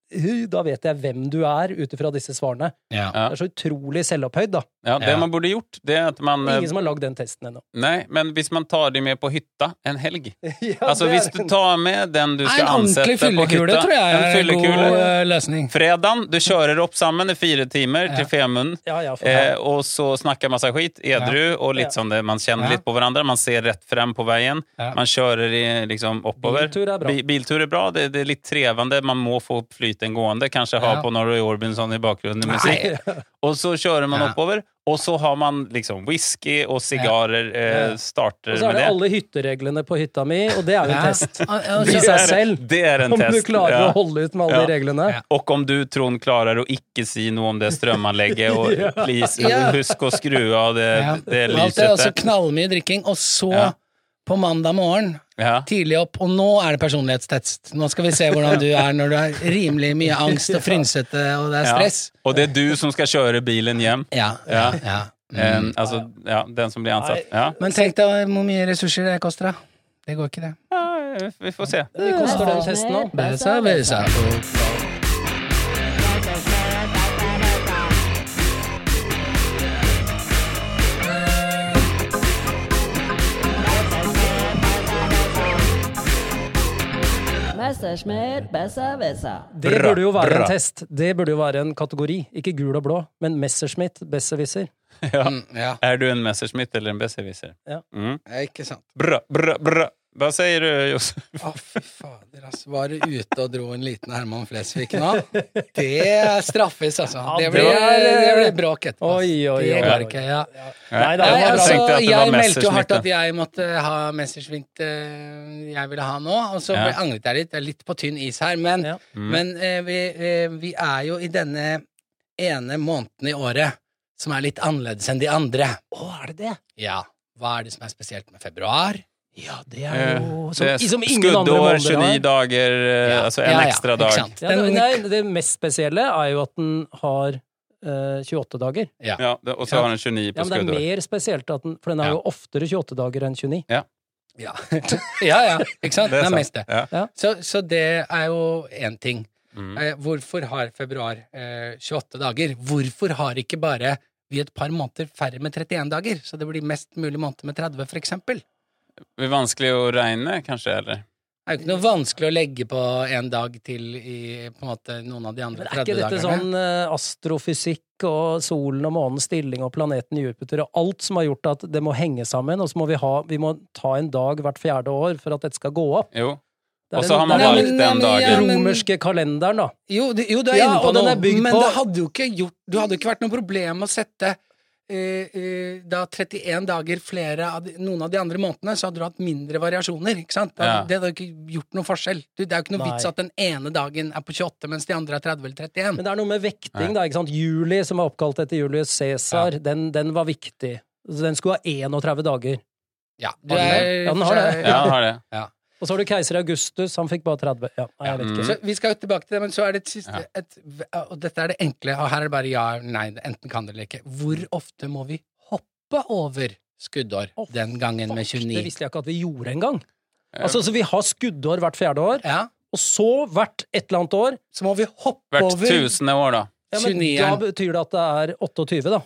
da vet jeg hvem du er, ut ifra disse svarene. Ja. Det er så utrolig selvopphøyd, da. Ja, det Ja. man burde gjort, det er at man eh, Ingen som har lagd den testen ennå. Nei, men hvis man tar de med på hytta en helg (laughs) Ja, Altså er hvis du tar med den du skal en ansette ordentlig på fyllekule tror jeg er en god eh, løsning. Fredagen, du kjører opp sammen i fire timer til Femund. Ja, ja, Eh, og så snakker masse skit, edru, og litt Ja. sånn det, man kjenner Ja. litt på hverandre. Man ser rett frem på veien. Ja. Man kjører i, liksom oppover. Biltur er bra. Biltur er bra. Det, det er litt trevende. Man må få opp flyten gående. Kanskje ha Ja. på Norway Orbinson i bakgrunnen musikk. (laughs) Og så kjører man Ja. oppover, og så har man liksom whisky og sigarer. Eh, med det. Og så er det det. alle hyttereglene på hytta mi, og det er jo en Ja. test. I er- selv. det er en Om du test. klarer ja. å holde ut med alle Ja. de reglene. Ja. Og om du, Trond, klarer å ikke si noe om det strømanlegget, og (laughs) Ja. please, Ja. husk å skru av det, Ja. det Alt det, og så lyset. knallmye drikking, og så Ja. På mandag morgen Ja. tidlig opp, og nå er det personlighetstest. Nå skal vi se hvordan du er når du har rimelig mye angst og frynsete, og det er Ja. stress. Og det er du som skal kjøre bilen hjem. Ja. Ja. ja. Mm. Mm. altså, ja, den som blir ansatt. Ja. Men tenk deg hvor mye ressurser det koster, da. Det går ikke, det. ja, vi får se. Det koster den testen nå? Messerschmitt, besser, besser. Det burde jo være bra. en test. Det burde jo være en kategori. Ikke gul og blå, men Messerschmitt, besserwisser. (laughs) Ja. Mm, ja. Er du en Messerschmitt eller en besserwisser? Ja. Mm. ja, ikke sant. Bra, bra, bra. Hva sier du, Josef? Å, fy fader, altså. Var ute og dro en liten Herman Flesvig nå? Det straffes, altså. Det det blir, er- det blir bråk etterpå. Oi, Oi, oi, Det oi, går ikke, ja. Nei, da, Nei, altså, jeg meldte jo hardt at jeg måtte ha Messerschmitt eh, jeg ville ha nå, og så Ja. ble- angret jeg litt. Jeg er litt på tynn is her, men, Ja. Mm. men eh, vi, eh, vi er jo i denne ene måneden i året som er litt annerledes enn de andre. Å, er det det? Ja. Hva er det som er spesielt med februar? Ja, det er Eh, jo som, det er som ingen andre skuddår, måneder 29 har. dager, eh, Ja. altså en Ja, ja, ekstra dag. Ja, Den- det, nei, det mest spesielle er jo at den har uh, 28 dager. Ja. Ja, og så har den 29 på Ja, men det er mer spesielt, at den, for den har Ja. jo oftere 28 dager enn 29. Ja. (laughs) ja, ja, ikke sant? Det er sant. mest det. Ja. Så, så det er jo én ting. Mm. Eh, hvorfor har februar eh, 28 dager? Hvorfor har ikke bare vi et par måneder færre med 31 dager, så det blir mest mulig måneder med 30, for eksempel? Det er vanskelig å regne, kanskje, eller? Det er jo ikke noe vanskelig å legge på en dag til i på en måte, noen av de andre Men er ikke dette dagene. sånn eh, astrofysikk og solen og månens stilling og planeten Jupiter og alt som har gjort at det må henge sammen, og så må vi ha Vi må ta en dag hvert fjerde år for at dette skal gå opp. Jo. Og så har man valgt den dagen. den romerske kalenderen, da. Jo, det, jo, du er Ja, inne på noe, men på- det hadde jo ikke gjort Du hadde ikke vært noe problem å sette da 31 dager flere av de, noen av de andre månedene, så hadde du hatt mindre variasjoner. ikke sant? Det, Ja. det hadde ikke gjort noen forskjell. Du, det er jo ikke noe Nei. vits at den ene dagen er på 28, mens de andre er 30 eller 31. Men det er noe med vekting, da. ikke sant? Juli, som er oppkalt etter Julius Cæsar, den, den var viktig. Så den skulle ha 31 dager. Ja, du den er. Ja, den har det. Ja, den har det. Og så har du keiser Augustus, han fikk bare 30. Ja, nei, jeg vet Mm. ikke. Så vi skal jo tilbake til det, men så er det et siste Ja. et, Og dette er det enkle, og her er det bare ja eller nei. Enten kan det eller ikke. Hvor ofte må vi hoppe over skuddår oh, den gangen med Fuck, Det visste jeg ikke at vi gjorde engang. Altså, så vi har skuddår hvert fjerde år, Ja, og så hvert et eller annet år så må vi hoppe Hvert over tusende år, da. ja, men 29. Da betyr det at det er 28, da.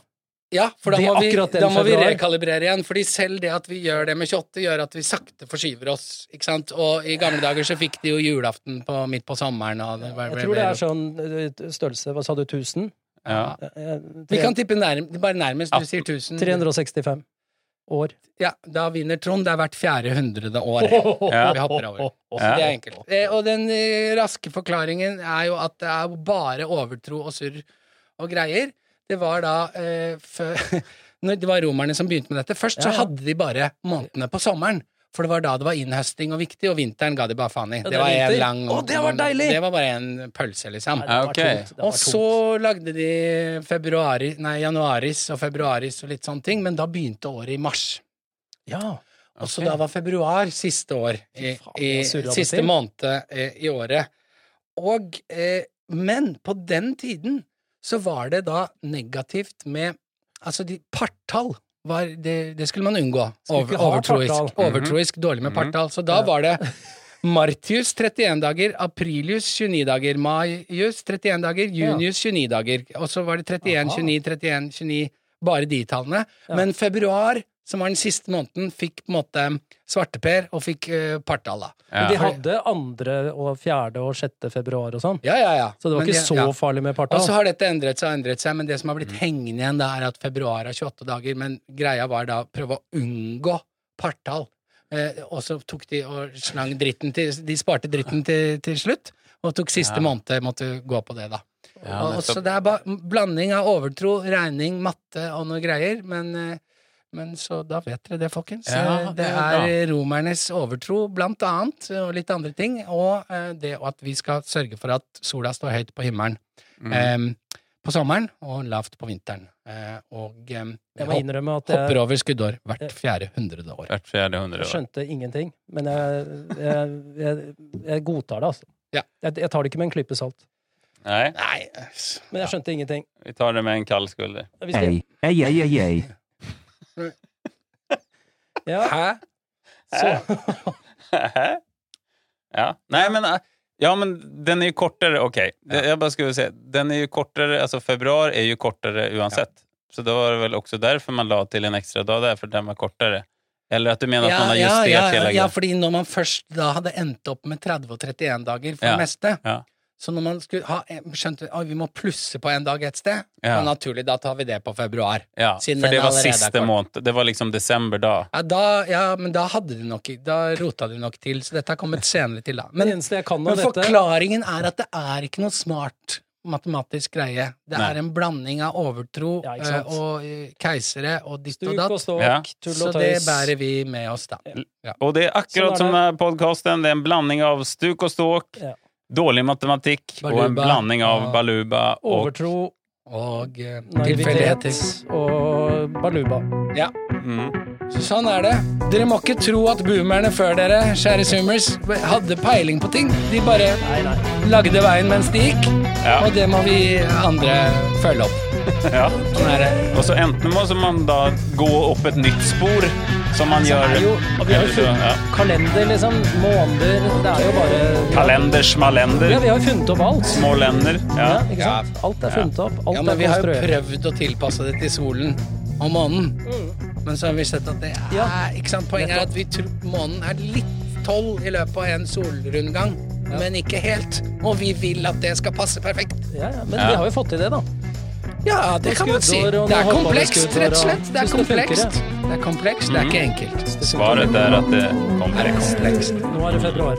Ja, for da må, vi, da må vi rekalibrere igjen. Fordi selv det at vi gjør det med 28, gjør at vi sakte forskyver oss. Ikke sant? Og i gamle dager så fikk de jo julaften på, midt på sommeren. Og det Jeg tror det er sånn eh, størrelse Hva sa du, 1000? Ja. Eh, eh, Vi kan tippe nærm, bare nærmest. Du sier 1000. 365 år. Ja, da vinner Trond. Det er hvert fjerde hundrede år. (laughs) Ja. Vi hopper over. (laughs) Så Det er enkelt. Og den raske forklaringen er jo at det er bare overtro og surr og greier. Det var da eh, før (laughs) når Det var romerne som begynte med dette. Først Ja, så hadde de bare månedene på sommeren. For det var da det var innhøsting og viktig, og vinteren ga de bare faen i. det Det var en lang Å, det var deilig! Det var bare en pølse, liksom. Nei, det var Ok. tungt, det var Og så lagde de februari, nei, januaris og februaris og litt sånne ting, men da begynte året i mars. Ja. Ja. Og så da var februar siste år, i, faen, i siste måned i, i året. Og, eh, men på den tiden så var det da negativt med Altså, de partall var det, det skulle man unngå. Over, overtroisk, Mm -hmm. overtroisk dårlig med Mhm. partall. Så da var det Martius 31 dager, Aprilius 29 dager, Maius 31 dager, Junius 29 dager. Og så var det 31, 29, 31, 29, bare de tallene. Men februar, som var den siste måneden, fikk på en måte svarteper og fikk uh, partall, da. Men de hadde andre og fjerde og sjette februar og sånn. Ja, ja, ja. Så det var Men ikke de, så ja. farlig med partall? Og så har dette endret seg og endret seg, men det som har Mm. blitt hengende igjen, da, er at februar er 28 dager, men greia var da å prøve å unngå partall. Eh, og så tok de og slang dritten til De sparte dritten til, til slutt, og tok siste Ja. måned, måtte gå på det, da. Ja, og, så det er bare blanding av overtro, regning, matte og noe greier, men eh, men så da vet dere det, folkens. Ja, Eh, det det er er romernes overtro, blant annet, og litt andre ting. Og eh, det at vi skal sørge for at sola står høyt på himmelen Mm. eh, på sommeren og lavt på vinteren. Eh, og eh, Jeg må hopp, innrømme at hopper over skuddår hvert fjerde hundrede år. Hvert fjerde hundre jeg skjønte ingenting. Men jeg, jeg, jeg, jeg godtar det, altså. Ja. Jeg, jeg tar det ikke med en klype salt. Nei, Nei eh, Men jeg skjønte ingenting. vi tar det med en kald skulder. Ei, ei, ei, ei. Ja, Hæ? så, ja. Nei, men, äh, ja, men den er jo kortere. Ok, Det- bare bara skulle si Den er jo kortere Altså, februar er jo kortere uansett. Så da var det vel også derfor man la til en ekstra dag der, for den var kortere. Eller at du mener at man har ja, hele ja, hela ja, fordi når man først da hadde endt opp med 30 og 31 dager for Ja. det meste, Ja. Så når man skulle ha skjønte at vi må plusse på en dag et sted, Ja. og naturlig, da tar vi det på februar. Ja, Siden for det var siste måned. Det var liksom desember da. Ja, da, ja, men da hadde du nok Da rota du nok til, så dette har kommet senere til, da. Men, jeg kan men forklaringen er at det er ikke noe smart matematisk greie. Det Nei. er en blanding av overtro Ja, uh, eh, og uh, keisere og ditt og Stuk og datt. Ja. Så det bærer vi med oss, da. Og det er akkurat Sånn er som podkasten. Det er en blanding av stuk og ståk, Ja. Dårlig matematikk og en blanding av og- baluba og Overtro, Og eh, tilfeldigheter. og baluba. Ja. mm. Så sånn er det. Dere må ikke tro at boomerne før dere, kjære zoomers, hadde peiling på ting. De bare Nei, nei. lagde veien mens de gikk, Ja. og det må vi andre følge opp. (laughs) ja. Sånn er det. Og så enten må man da gå opp et nytt spor, som man Så gjør er jo, og vi har jo funnet ja. kalender, liksom. Måneder. Det er jo bare Kalender, Ja, vi har jo funnet opp alt. smålender. Ja, Ja. ikke sant? Alt er funnet opp. Alt Ja, men er vi har jo prøvd å tilpasse det til solen og månen. Men så har vi sett at det er Ja. ikke sant? Poenget er at vi tror månen er litt tolv i løpet av en solrundgang, men ikke helt. Og vi vil at det skal passe perfekt. Ja, ja, men Ja. vi har jo fått til det, da. Ja, det kan man si. Det er komplekst, rett og slett. Det er komplekst. Det er komplekst, det er ikke enkelt. Svaret er at det Det er komplekst. Nå er det februar.